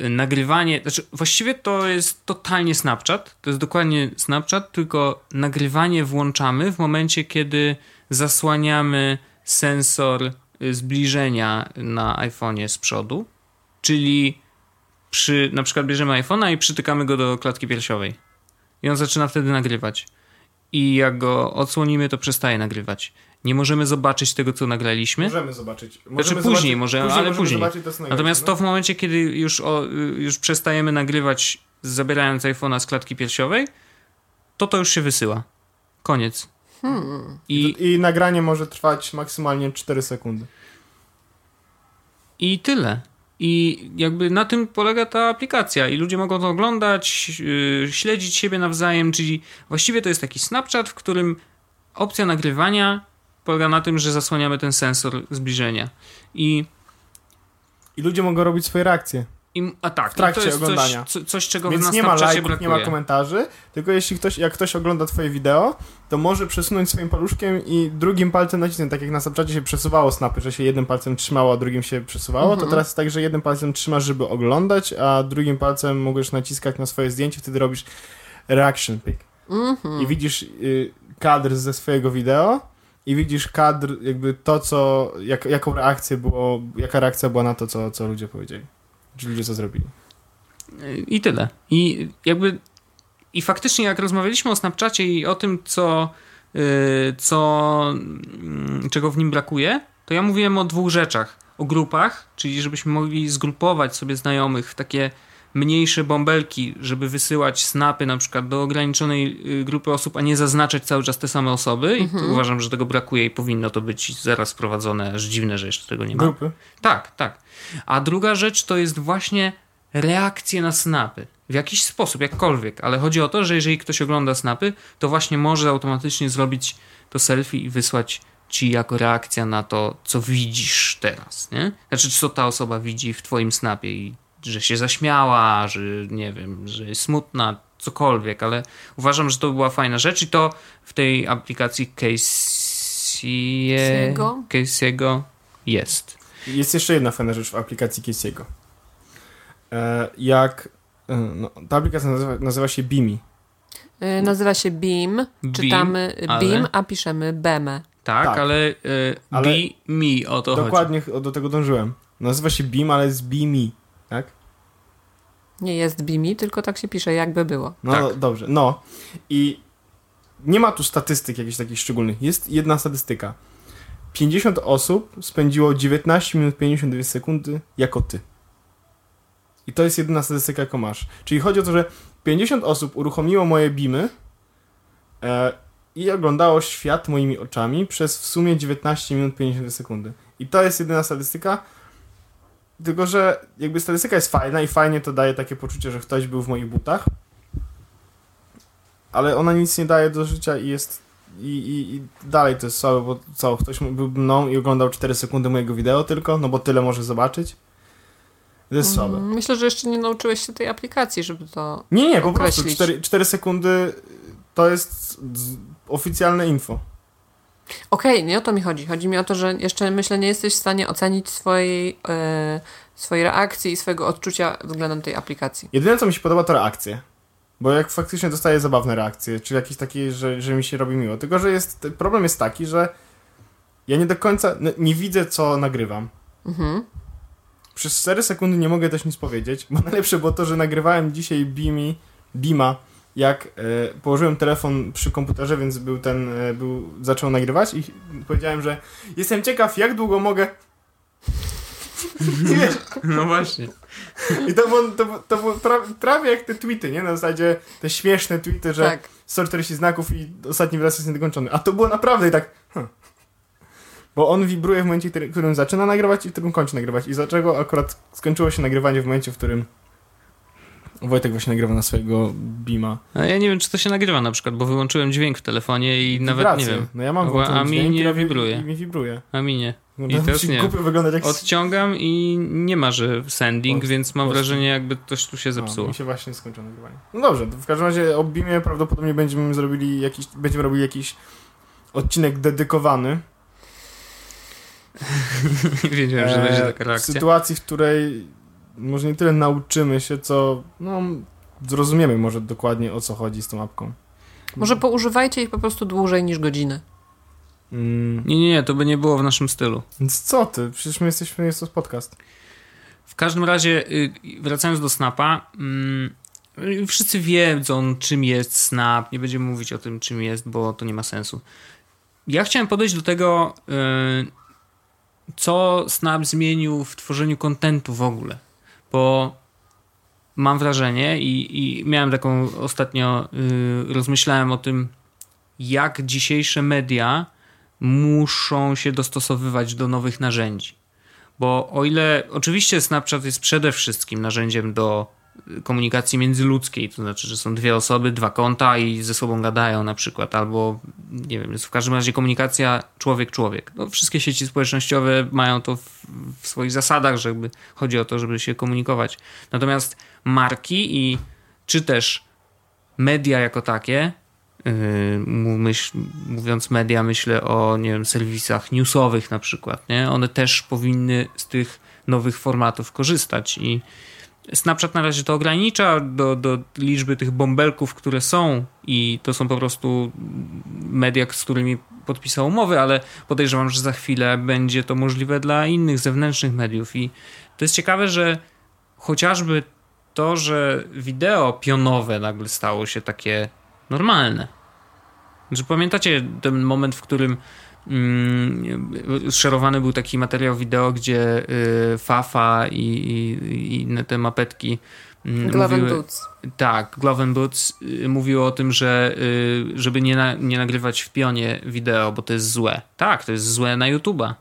nagrywanie. Znaczy, właściwie to jest totalnie Snapchat. To jest dokładnie Snapchat, tylko nagrywanie włączamy w momencie, kiedy zasłaniamy sensor zbliżenia na iPhone'ie z przodu. Czyli przy, na przykład bierzemy iPhone'a i przytykamy go do klatki piersiowej. I on zaczyna wtedy nagrywać. I jak go odsłonimy, to przestaje nagrywać. Nie możemy zobaczyć tego, co nagraliśmy. Możemy zobaczyć. Znaczy Możemy później zobaczyć, może, ale możemy później. to, Natomiast nagraliśmy, to w momencie, kiedy już, o, już przestajemy nagrywać, zabierając iPhone'a z klatki piersiowej, to to już się wysyła. Koniec. Hmm. I, I nagranie może trwać maksymalnie 4 sekundy. I tyle. I jakby na tym polega ta aplikacja i ludzie mogą to oglądać, yy, śledzić siebie nawzajem, czyli właściwie to jest taki Snapchat, w którym opcja nagrywania polega na tym, że zasłaniamy ten sensor zbliżenia. I, I ludzie mogą robić swoje reakcje. I a tak, W trakcie to jest oglądania. Coś, co, coś, czego Więc na nie ma lajków, nie ma komentarzy, tylko jeśli ktoś, jak ktoś ogląda twoje wideo, to może przesunąć swoim paluszkiem i drugim palcem nacisnąć, tak jak na Snapchacie się przesuwało snapy, że się jednym palcem trzymało, a drugim się przesuwało, Mhm. to teraz jest tak, że jednym palcem trzymasz, żeby oglądać, a drugim palcem możesz naciskać na swoje zdjęcie, wtedy robisz reaction pick. Mhm. I widzisz y, kadr ze swojego wideo i widzisz kadr, jakby to, co, jak, jaką reakcję było, jaka reakcja była na to, co, co ludzie powiedzieli. Czy ludzie co zrobili. I tyle. I jakby i faktycznie jak rozmawialiśmy o Snapchacie i o tym, co, yy, co mm, czego w nim brakuje, to ja mówiłem o dwóch rzeczach. O grupach, czyli żebyśmy mogli zgrupować sobie znajomych w takie mniejsze bąbelki, żeby wysyłać snapy na przykład do ograniczonej y, grupy osób, a nie zaznaczać cały czas te same osoby. I Mhm. uważam, że tego brakuje i powinno to być zaraz wprowadzone. Aż dziwne, że jeszcze tego nie ma. Grupy. Tak, tak. A druga rzecz to jest właśnie reakcje na snapy. W jakiś sposób, jakkolwiek, ale chodzi o to, że jeżeli ktoś ogląda snapy, to właśnie może automatycznie zrobić to selfie i wysłać ci jako reakcja na to, co widzisz teraz, nie? Znaczy, co ta osoba widzi w twoim snapie i że się zaśmiała, że nie wiem, że jest smutna, cokolwiek, ale uważam, że to była fajna rzecz i to w tej aplikacji Casey'ego Casey'ego? Jest. Jest jeszcze jedna fajna rzecz w aplikacji Casey'ego. E, jak... e, No, ta aplikacja nazywa, nazywa się Bimi. Y, Nazywa się Beam. Beam, Czytamy ale- Beam, a piszemy Beme. Tak, Tak. ale, y, Ale- be me o to chodzi. Dokładnie do tego dążyłem. Nazywa się Beam, ale jest Bimi. Tak? Nie jest Bimi, tylko tak się pisze, jakby było. No Tak. dobrze, no. I nie ma tu statystyk jakichś takich szczególnych. Jest jedna statystyka. 50 osób spędziło 19 minut 52 sekundy jako ty. I to jest jedyna statystyka, jaką masz. Czyli chodzi o to, że 50 osób uruchomiło moje beamy e, i oglądało świat moimi oczami przez w sumie 19 minut 50 sekundy. I to jest jedyna statystyka. Tylko, że jakby statystyka jest fajna i fajnie to daje takie poczucie, że ktoś był w moich butach. Ale ona nic nie daje do życia i jest. I, i, i dalej to jest słabe, bo co? Ktoś był mną i oglądał 4 sekundy mojego wideo tylko, no bo tyle może zobaczyć. To jest słabe. Mm, Myślę, że jeszcze nie nauczyłeś się tej aplikacji, żeby to. Nie, nie, po prostu określić. 4, 4 sekundy to jest oficjalne info. Okej, nie o to mi chodzi. Chodzi mi o to, że jeszcze myślę, nie jesteś w stanie ocenić swojej, e, swojej reakcji i swojego odczucia względem tej aplikacji. Jedyne, co mi się podoba, to reakcje. Bo jak faktycznie dostaję zabawne reakcje, czy jakieś takie, że, że mi się robi miło. Tylko, że jest, problem jest taki, że ja nie do końca, n- nie widzę, co nagrywam. Mhm. Przez 4 sekundy nie mogę też nic powiedzieć, bo najlepsze było to, że nagrywałem dzisiaj Beami, Beama, jak e, położyłem telefon przy komputerze, więc był ten, e, był, zaczął nagrywać i powiedziałem, że jestem ciekaw, jak długo mogę... I wiesz, No właśnie. I to było, to, było- to było pra, prawie jak te tweety, nie? Na zasadzie te śmieszne tweety, że Tak. 140 znaków i ostatni wyraz jest niedokończony. A to było naprawdę i tak... Bo on wibruje w momencie, w którym zaczyna nagrywać i w którym kończy nagrywać. I dlaczego akurat skończyło się nagrywanie w momencie, w którym Wojtek właśnie nagrywa na swojego Beama. A ja nie wiem, czy to się nagrywa na przykład, bo wyłączyłem dźwięk w telefonie i nawet nie Wibracje. wiem. No ja mam włączony a mi nie wibruje. I mi wibruje. A mi nie. No, I musi nie. jak... Odciągam i nie ma, że sending, więc mam wrażenie, jakby coś tu się No, zepsuło. mi się właśnie skończyło nagrywanie. No dobrze, w każdym razie o Beamie prawdopodobnie będziemy zrobili jakiś, będziemy robili jakiś odcinek dedykowany. Wiedziałem, że będzie e, taka W reakcja. sytuacji, w której może nie tyle nauczymy się, co no, zrozumiemy może dokładnie o co chodzi z tą apką. Może poużywajcie ich po prostu dłużej niż godzinę. Mm, Nie, nie, nie, to by nie było w naszym stylu. więc co ty? Przecież my jesteśmy, jest to podcast. W każdym razie, y, wracając do Snapa, mm, y, wszyscy wiedzą, czym jest Snap. Nie będziemy mówić o tym, czym jest, bo to nie ma sensu. Ja chciałem podejść do tego, y, co Snap zmienił w tworzeniu kontentu w ogóle. Bo mam wrażenie i, i miałem taką ostatnio, y, rozmyślałem o tym, jak dzisiejsze media muszą się dostosowywać do nowych narzędzi. Bo o ile oczywiście Snapchat jest przede wszystkim narzędziem do komunikacji międzyludzkiej, to znaczy, że są dwie osoby, dwa konta i ze sobą gadają na przykład, albo nie wiem, jest w każdym razie komunikacja człowiek-człowiek. No, wszystkie sieci społecznościowe mają to w, w swoich zasadach, żeby chodzi o to, żeby się komunikować. Natomiast marki i czy też media jako takie, yy, myśl, mówiąc media, myślę o nie wiem, serwisach newsowych na przykład, nie? One też powinny z tych nowych formatów korzystać i Snapchat na razie to ogranicza do, do liczby tych bąbelków, które są i to są po prostu media, z którymi podpisał umowy, ale podejrzewam, że za chwilę będzie to możliwe dla innych zewnętrznych mediów i to jest ciekawe, że chociażby to, że wideo pionowe nagle stało się takie normalne. Że pamiętacie ten moment, w którym szerowany był taki materiał wideo, gdzie y, Fafa i, i, inne te mapetki mm, Glove mówiły- Boots. tak, Glove Boots y, mówiło o tym, że y, żeby nie, na, nie nagrywać w pionie wideo, bo to jest złe. Tak, to jest złe na YouTube'a.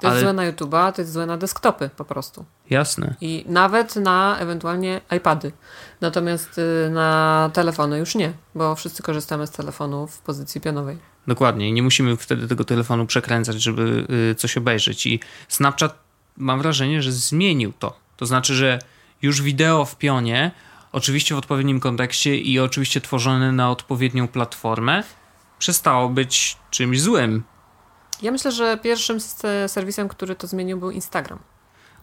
To jest Ale- złe na YouTube'a, to jest złe na desktopy po prostu. Jasne. I nawet na ewentualnie iPady. Natomiast na telefony już nie, bo wszyscy korzystamy z telefonu w pozycji pionowej. Dokładnie. I nie musimy wtedy tego telefonu przekręcać, żeby y, coś obejrzeć. I Snapchat mam wrażenie, że zmienił to. To znaczy, że już wideo w pionie, oczywiście w odpowiednim kontekście i oczywiście tworzone na odpowiednią platformę, przestało być czymś złym. Ja myślę, że pierwszym serwisem, który to zmienił był Instagram.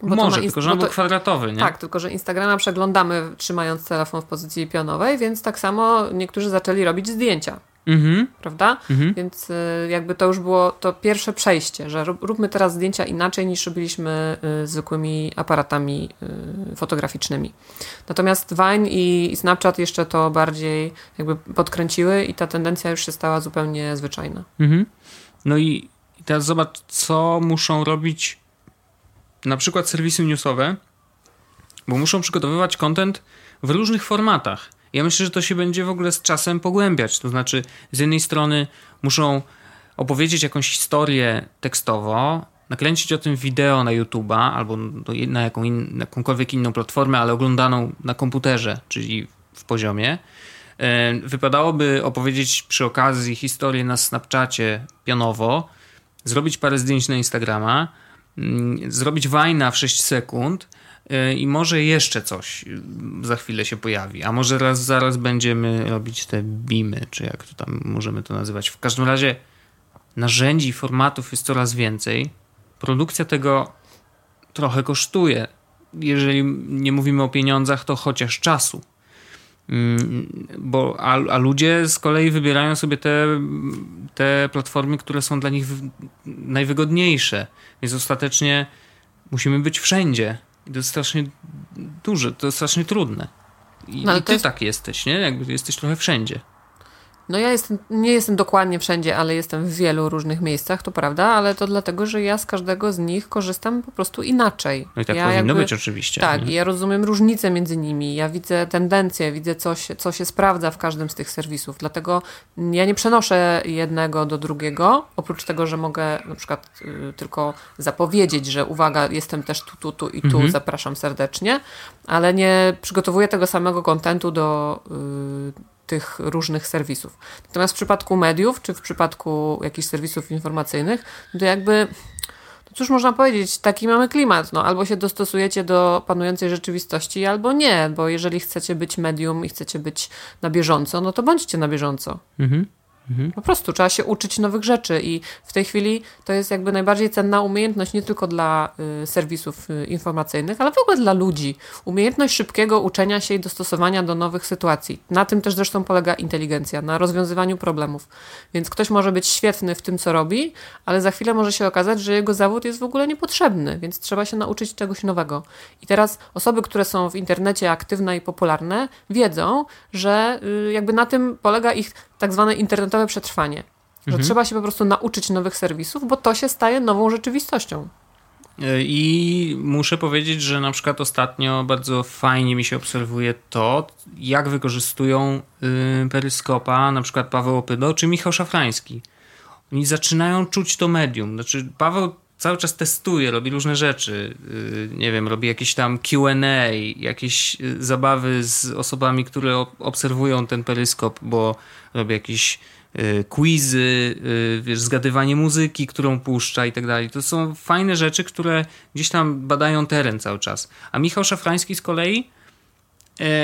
Bo Może, inst- tylko że on był to- kwadratowy, nie? Tak, tylko że Instagrama przeglądamy trzymając telefon w pozycji pionowej, więc tak samo niektórzy zaczęli robić zdjęcia, Mhm, prawda? mhm. Więc y, jakby to już było to pierwsze przejście, że rób- róbmy teraz zdjęcia inaczej niż robiliśmy y, zwykłymi aparatami y, fotograficznymi. Natomiast Vine i Snapchat jeszcze to bardziej jakby podkręciły i ta tendencja już się stała zupełnie zwyczajna. Mhm. No i i teraz zobacz, co muszą robić na przykład serwisy newsowe, bo muszą przygotowywać content w różnych formatach. Ja myślę, że to się będzie w ogóle z czasem pogłębiać. To znaczy, z jednej strony muszą opowiedzieć jakąś historię tekstowo, nakręcić o tym wideo na YouTube'a albo na jaką in, jakąkolwiek inną platformę, ale oglądaną na komputerze, czyli w poziomie. E, wypadałoby opowiedzieć przy okazji historię na Snapchacie pionowo, zrobić parę zdjęć na Instagrama, mm, zrobić wajna w 6 sekund i może jeszcze coś za chwilę się pojawi, a może raz zaraz będziemy robić te bimy, czy jak to tam możemy to nazywać. W każdym razie narzędzi, formatów jest coraz więcej. Produkcja tego trochę kosztuje. Jeżeli nie mówimy o pieniądzach, to chociaż czasu. Mm, bo, a, a ludzie z kolei wybierają sobie te, te platformy, które są dla nich najwygodniejsze. Więc ostatecznie musimy być wszędzie. I to jest strasznie duże, to jest strasznie trudne. I, no, i ty jest... tak jesteś, nie? Jakby jesteś trochę wszędzie. No ja jestem, nie jestem dokładnie wszędzie, ale jestem w wielu różnych miejscach, to prawda, ale to dlatego, że ja z każdego z nich korzystam po prostu inaczej. No i tak ja powinno jakby, być oczywiście. Tak, nie? ja rozumiem różnice między nimi, ja widzę tendencje, widzę co się, co się sprawdza w każdym z tych serwisów, dlatego ja nie przenoszę jednego do drugiego, oprócz tego, że mogę na przykład y, tylko zapowiedzieć, że uwaga, jestem też tu, tu, tu i tu, mhm. zapraszam serdecznie, ale nie przygotowuję tego samego kontentu do y, tych różnych serwisów. Natomiast w przypadku mediów, czy w przypadku jakichś serwisów informacyjnych, to jakby no cóż można powiedzieć, taki mamy klimat. No, albo się dostosujecie do panującej rzeczywistości, albo nie, bo jeżeli chcecie być medium i chcecie być na bieżąco, no to bądźcie na bieżąco. Mhm. Mhm. Po prostu trzeba się uczyć nowych rzeczy i w tej chwili to jest jakby najbardziej cenna umiejętność nie tylko dla y, serwisów y, informacyjnych, ale w ogóle dla ludzi. Umiejętność szybkiego uczenia się i dostosowania do nowych sytuacji. Na tym też zresztą polega inteligencja, na rozwiązywaniu problemów. Więc ktoś może być świetny w tym, co robi, ale za chwilę może się okazać, że jego zawód jest w ogóle niepotrzebny, więc trzeba się nauczyć czegoś nowego. I teraz osoby, które są w internecie aktywne i popularne, wiedzą, że y, jakby na tym polega ich tak zwane internetowe przetrwanie. Że mhm. trzeba się po prostu nauczyć nowych serwisów, bo to się staje nową rzeczywistością. E, I muszę powiedzieć, że na przykład ostatnio bardzo fajnie mi się obserwuje to, jak wykorzystują y, peryskopa na przykład Paweł Opydo czy Michał Szafrański. Oni zaczynają czuć to medium. Znaczy, Paweł cały czas testuje, robi różne rzeczy. Y, nie wiem, robi jakieś tam QA, jakieś y, zabawy z osobami, które obserwują ten peryskop, bo robi jakieś y, quizy, wiesz, zgadywanie muzyki, którą puszcza i tak dalej. To są fajne rzeczy, które gdzieś tam badają teren cały czas. A Michał Szafrański z kolei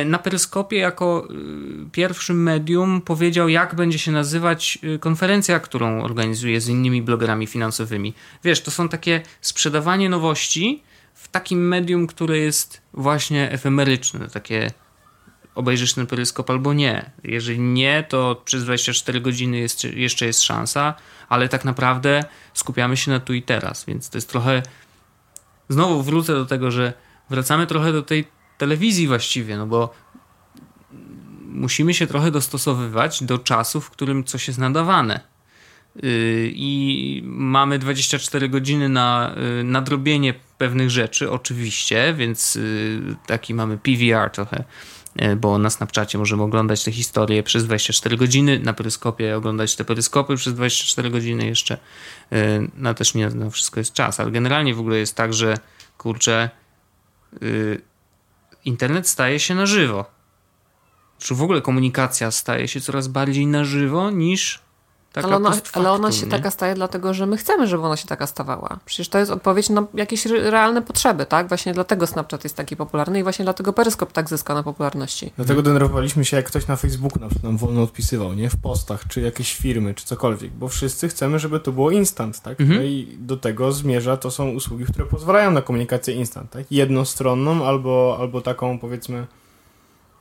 na Peryskopie jako e, pierwszym medium powiedział, jak będzie się nazywać e, konferencja, którą organizuje z innymi blogerami finansowymi. Wiesz, to są takie sprzedawanie nowości w takim medium, które jest właśnie efemeryczne, takie obejrzysz ten peryskop albo nie. Jeżeli nie, to przez 24 godziny jest, jeszcze jest szansa, ale tak naprawdę skupiamy się na tu i teraz, więc to jest trochę. Znowu wrócę do tego, że wracamy trochę do tej telewizji właściwie, no bo musimy się trochę dostosowywać do czasu, w którym coś jest nadawane. Y, I mamy 24 godziny na y, nadrobienie pewnych rzeczy, oczywiście, więc y, taki mamy PVR trochę, bo na Snapchacie możemy oglądać te historie przez 24 godziny, na peryskopie oglądać te peryskopy przez 24 godziny jeszcze. No też nie na wszystko jest czas, ale generalnie w ogóle jest tak, że kurczę, internet staje się na żywo. Czy w ogóle komunikacja staje się coraz bardziej na żywo niż taka ale ona, ale ona się nie? taka staje dlatego, że my chcemy, żeby ona się taka stawała. Przecież to jest odpowiedź na jakieś realne potrzeby, tak? Właśnie dlatego Snapchat jest taki popularny i właśnie dlatego Peryskop tak zyska na popularności. Dlatego denerwowaliśmy się, jak ktoś na Facebooku na przykład nam wolno odpisywał, nie? W postach, czy jakieś firmy, czy cokolwiek, bo wszyscy chcemy, żeby to było instant, tak? Mhm. No i do tego zmierza, to są usługi, które pozwalają na komunikację instant, tak? Jednostronną albo, albo taką, powiedzmy,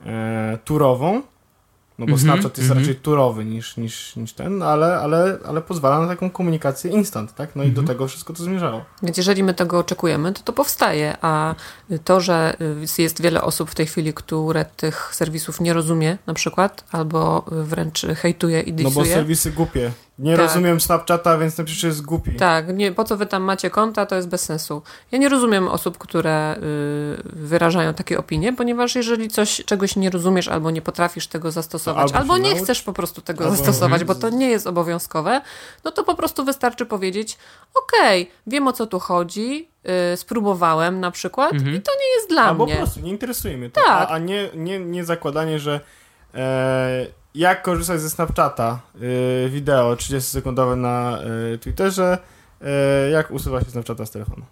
e, turową, no bo mm -hmm, Snapchat jest mm -hmm. raczej turowy niż, niż, niż ten, ale, ale, ale pozwala na taką komunikację instant, tak? No mm -hmm. i do mhm. tego wszystko to zmierzało. Więc jeżeli my tego oczekujemy, to to powstaje, a to, że jest wiele osób w tej chwili, które tych serwisów nie rozumie na przykład, albo wręcz hejtuje i disuje. No bo serwisy głupie Nie Tak. rozumiem Snapchata, więc ten przecież jest głupi. Tak, nie, po co wy tam macie konta, to jest bez sensu. Ja nie rozumiem osób, które y, wyrażają takie opinie, ponieważ jeżeli coś, czegoś nie rozumiesz albo nie potrafisz tego zastosować, albo albo, nie naucz, chcesz po prostu tego albo- zastosować, bo to nie jest obowiązkowe, no to po prostu wystarczy powiedzieć, okej, wiem o co tu chodzi, y, spróbowałem na przykład i to nie jest dla Albo mnie. po prostu nie interesuje mnie to. Tak. A, a nie, nie, nie zakładanie, że e, jak korzystać ze Snapchata e, wideo 30-sekundowe na e, Twitterze, e, jak usuwa się Snapchata z telefonu.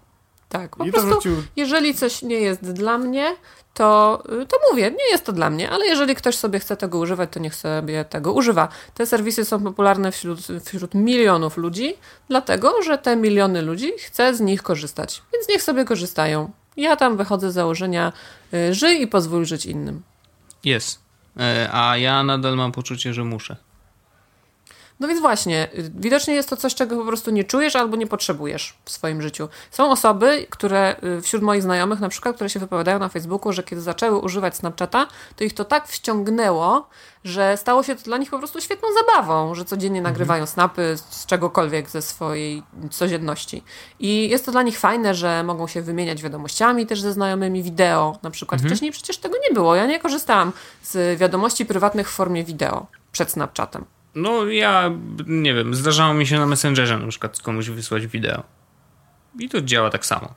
Tak, po I prostu wrócił jeżeli coś nie jest dla mnie, to, y, to mówię, nie jest to dla mnie, ale jeżeli ktoś sobie chce tego używać, to niech sobie tego używa. Te serwisy są popularne wśród, wśród milionów ludzi, dlatego że te miliony ludzi chce z nich korzystać, więc niech sobie korzystają. Ja tam wychodzę z założenia y, żyj i pozwól żyć innym. Jest. E, A ja nadal mam poczucie, że muszę. No więc właśnie, y, widocznie jest to coś, czego po prostu nie czujesz albo nie potrzebujesz w swoim życiu. Są osoby, które y, wśród moich znajomych na przykład, które się wypowiadają na Facebooku, że kiedy zaczęły używać Snapchata, to ich to tak wciągnęło, że stało się to dla nich po prostu świetną zabawą, że codziennie nagrywają snapy z czegokolwiek ze swojej codzienności. I jest to dla nich fajne, że mogą się wymieniać wiadomościami też ze znajomymi wideo. Na przykład wcześniej przecież tego nie było. Ja nie korzystałam z wiadomości prywatnych w formie wideo przed Snapchatem. No ja, nie wiem, zdarzało mi się na Messengerze na przykład komuś wysłać wideo. I to działa tak samo.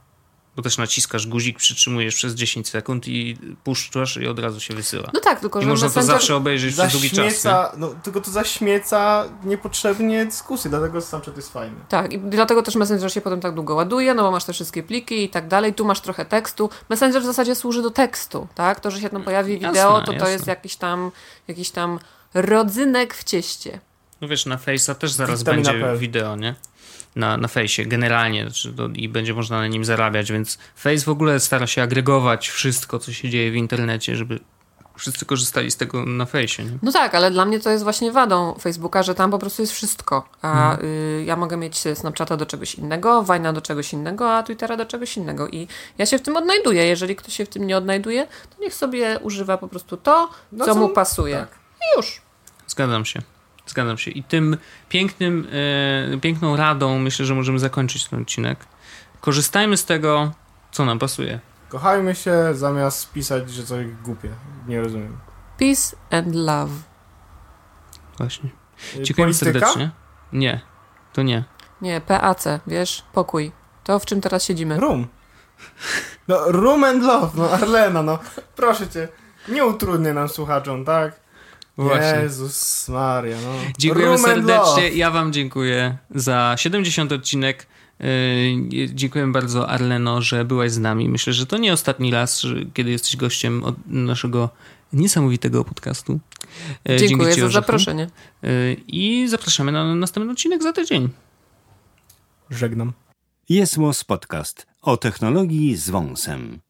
Bo też naciskasz guzik, przytrzymujesz przez 10 sekund i puszczasz i od razu się wysyła. No tak, tylko I że można to zawsze obejrzeć przez długi czas. Nie? zaśmieca, no tylko to zaśmieca niepotrzebnie dyskusję, dlatego Snapchat jest fajny. Tak, i dlatego też Messenger się potem tak długo ładuje, no bo masz te wszystkie pliki i tak dalej, tu masz trochę tekstu. Messenger w zasadzie służy do tekstu, tak? To, że się tam pojawi Jasne, wideo, to to jasne. jest jakiś tam, jakiś tam rodzynek w cieście. No wiesz, na Face'a też zaraz Witamina będzie P. wideo, nie? Na, na Face'ie generalnie znaczy to, i będzie można na nim zarabiać, więc Face w ogóle stara się agregować wszystko, co się dzieje w internecie, żeby wszyscy korzystali z tego na Face'ie, nie? No tak, ale dla mnie to jest właśnie wadą Facebooka, że tam po prostu jest wszystko. A y, ja mogę mieć Snapchata do czegoś innego, Vine'a do czegoś innego, a Twittera do czegoś innego. I ja się w tym odnajduję. Jeżeli ktoś się w tym nie odnajduje, to niech sobie używa po prostu to, No co co- mu pasuje. tak. I już. Zgadzam się. Zgadzam się. I tym pięknym, e, piękną radą myślę, że możemy zakończyć ten odcinek. Korzystajmy z tego, co nam pasuje. Kochajmy się zamiast pisać, że coś głupie. Nie rozumiem. Peace and love. Właśnie. Y, Dziękujemy polityka? serdecznie. Nie, to nie. Nie, PAC, wiesz, pokój. To, w czym teraz siedzimy. Room. No, room and love, no Arlena, no. Proszę cię, nie utrudniaj nam słuchaczom, tak? Właśnie. Jezus Maria, no. Dziękujemy room serdecznie. Ja Wam dziękuję za 70 odcinek. Yy, Dziękuję bardzo, Arleno, że byłaś z nami. Myślę, że to nie ostatni raz, kiedy jesteś gościem od naszego niesamowitego podcastu. Dzięki Dziękuję Ci, za Orzechu. zaproszenie. Yy, I zapraszamy na następny odcinek za tydzień. Żegnam. Jest Podcast o technologii z wąsem.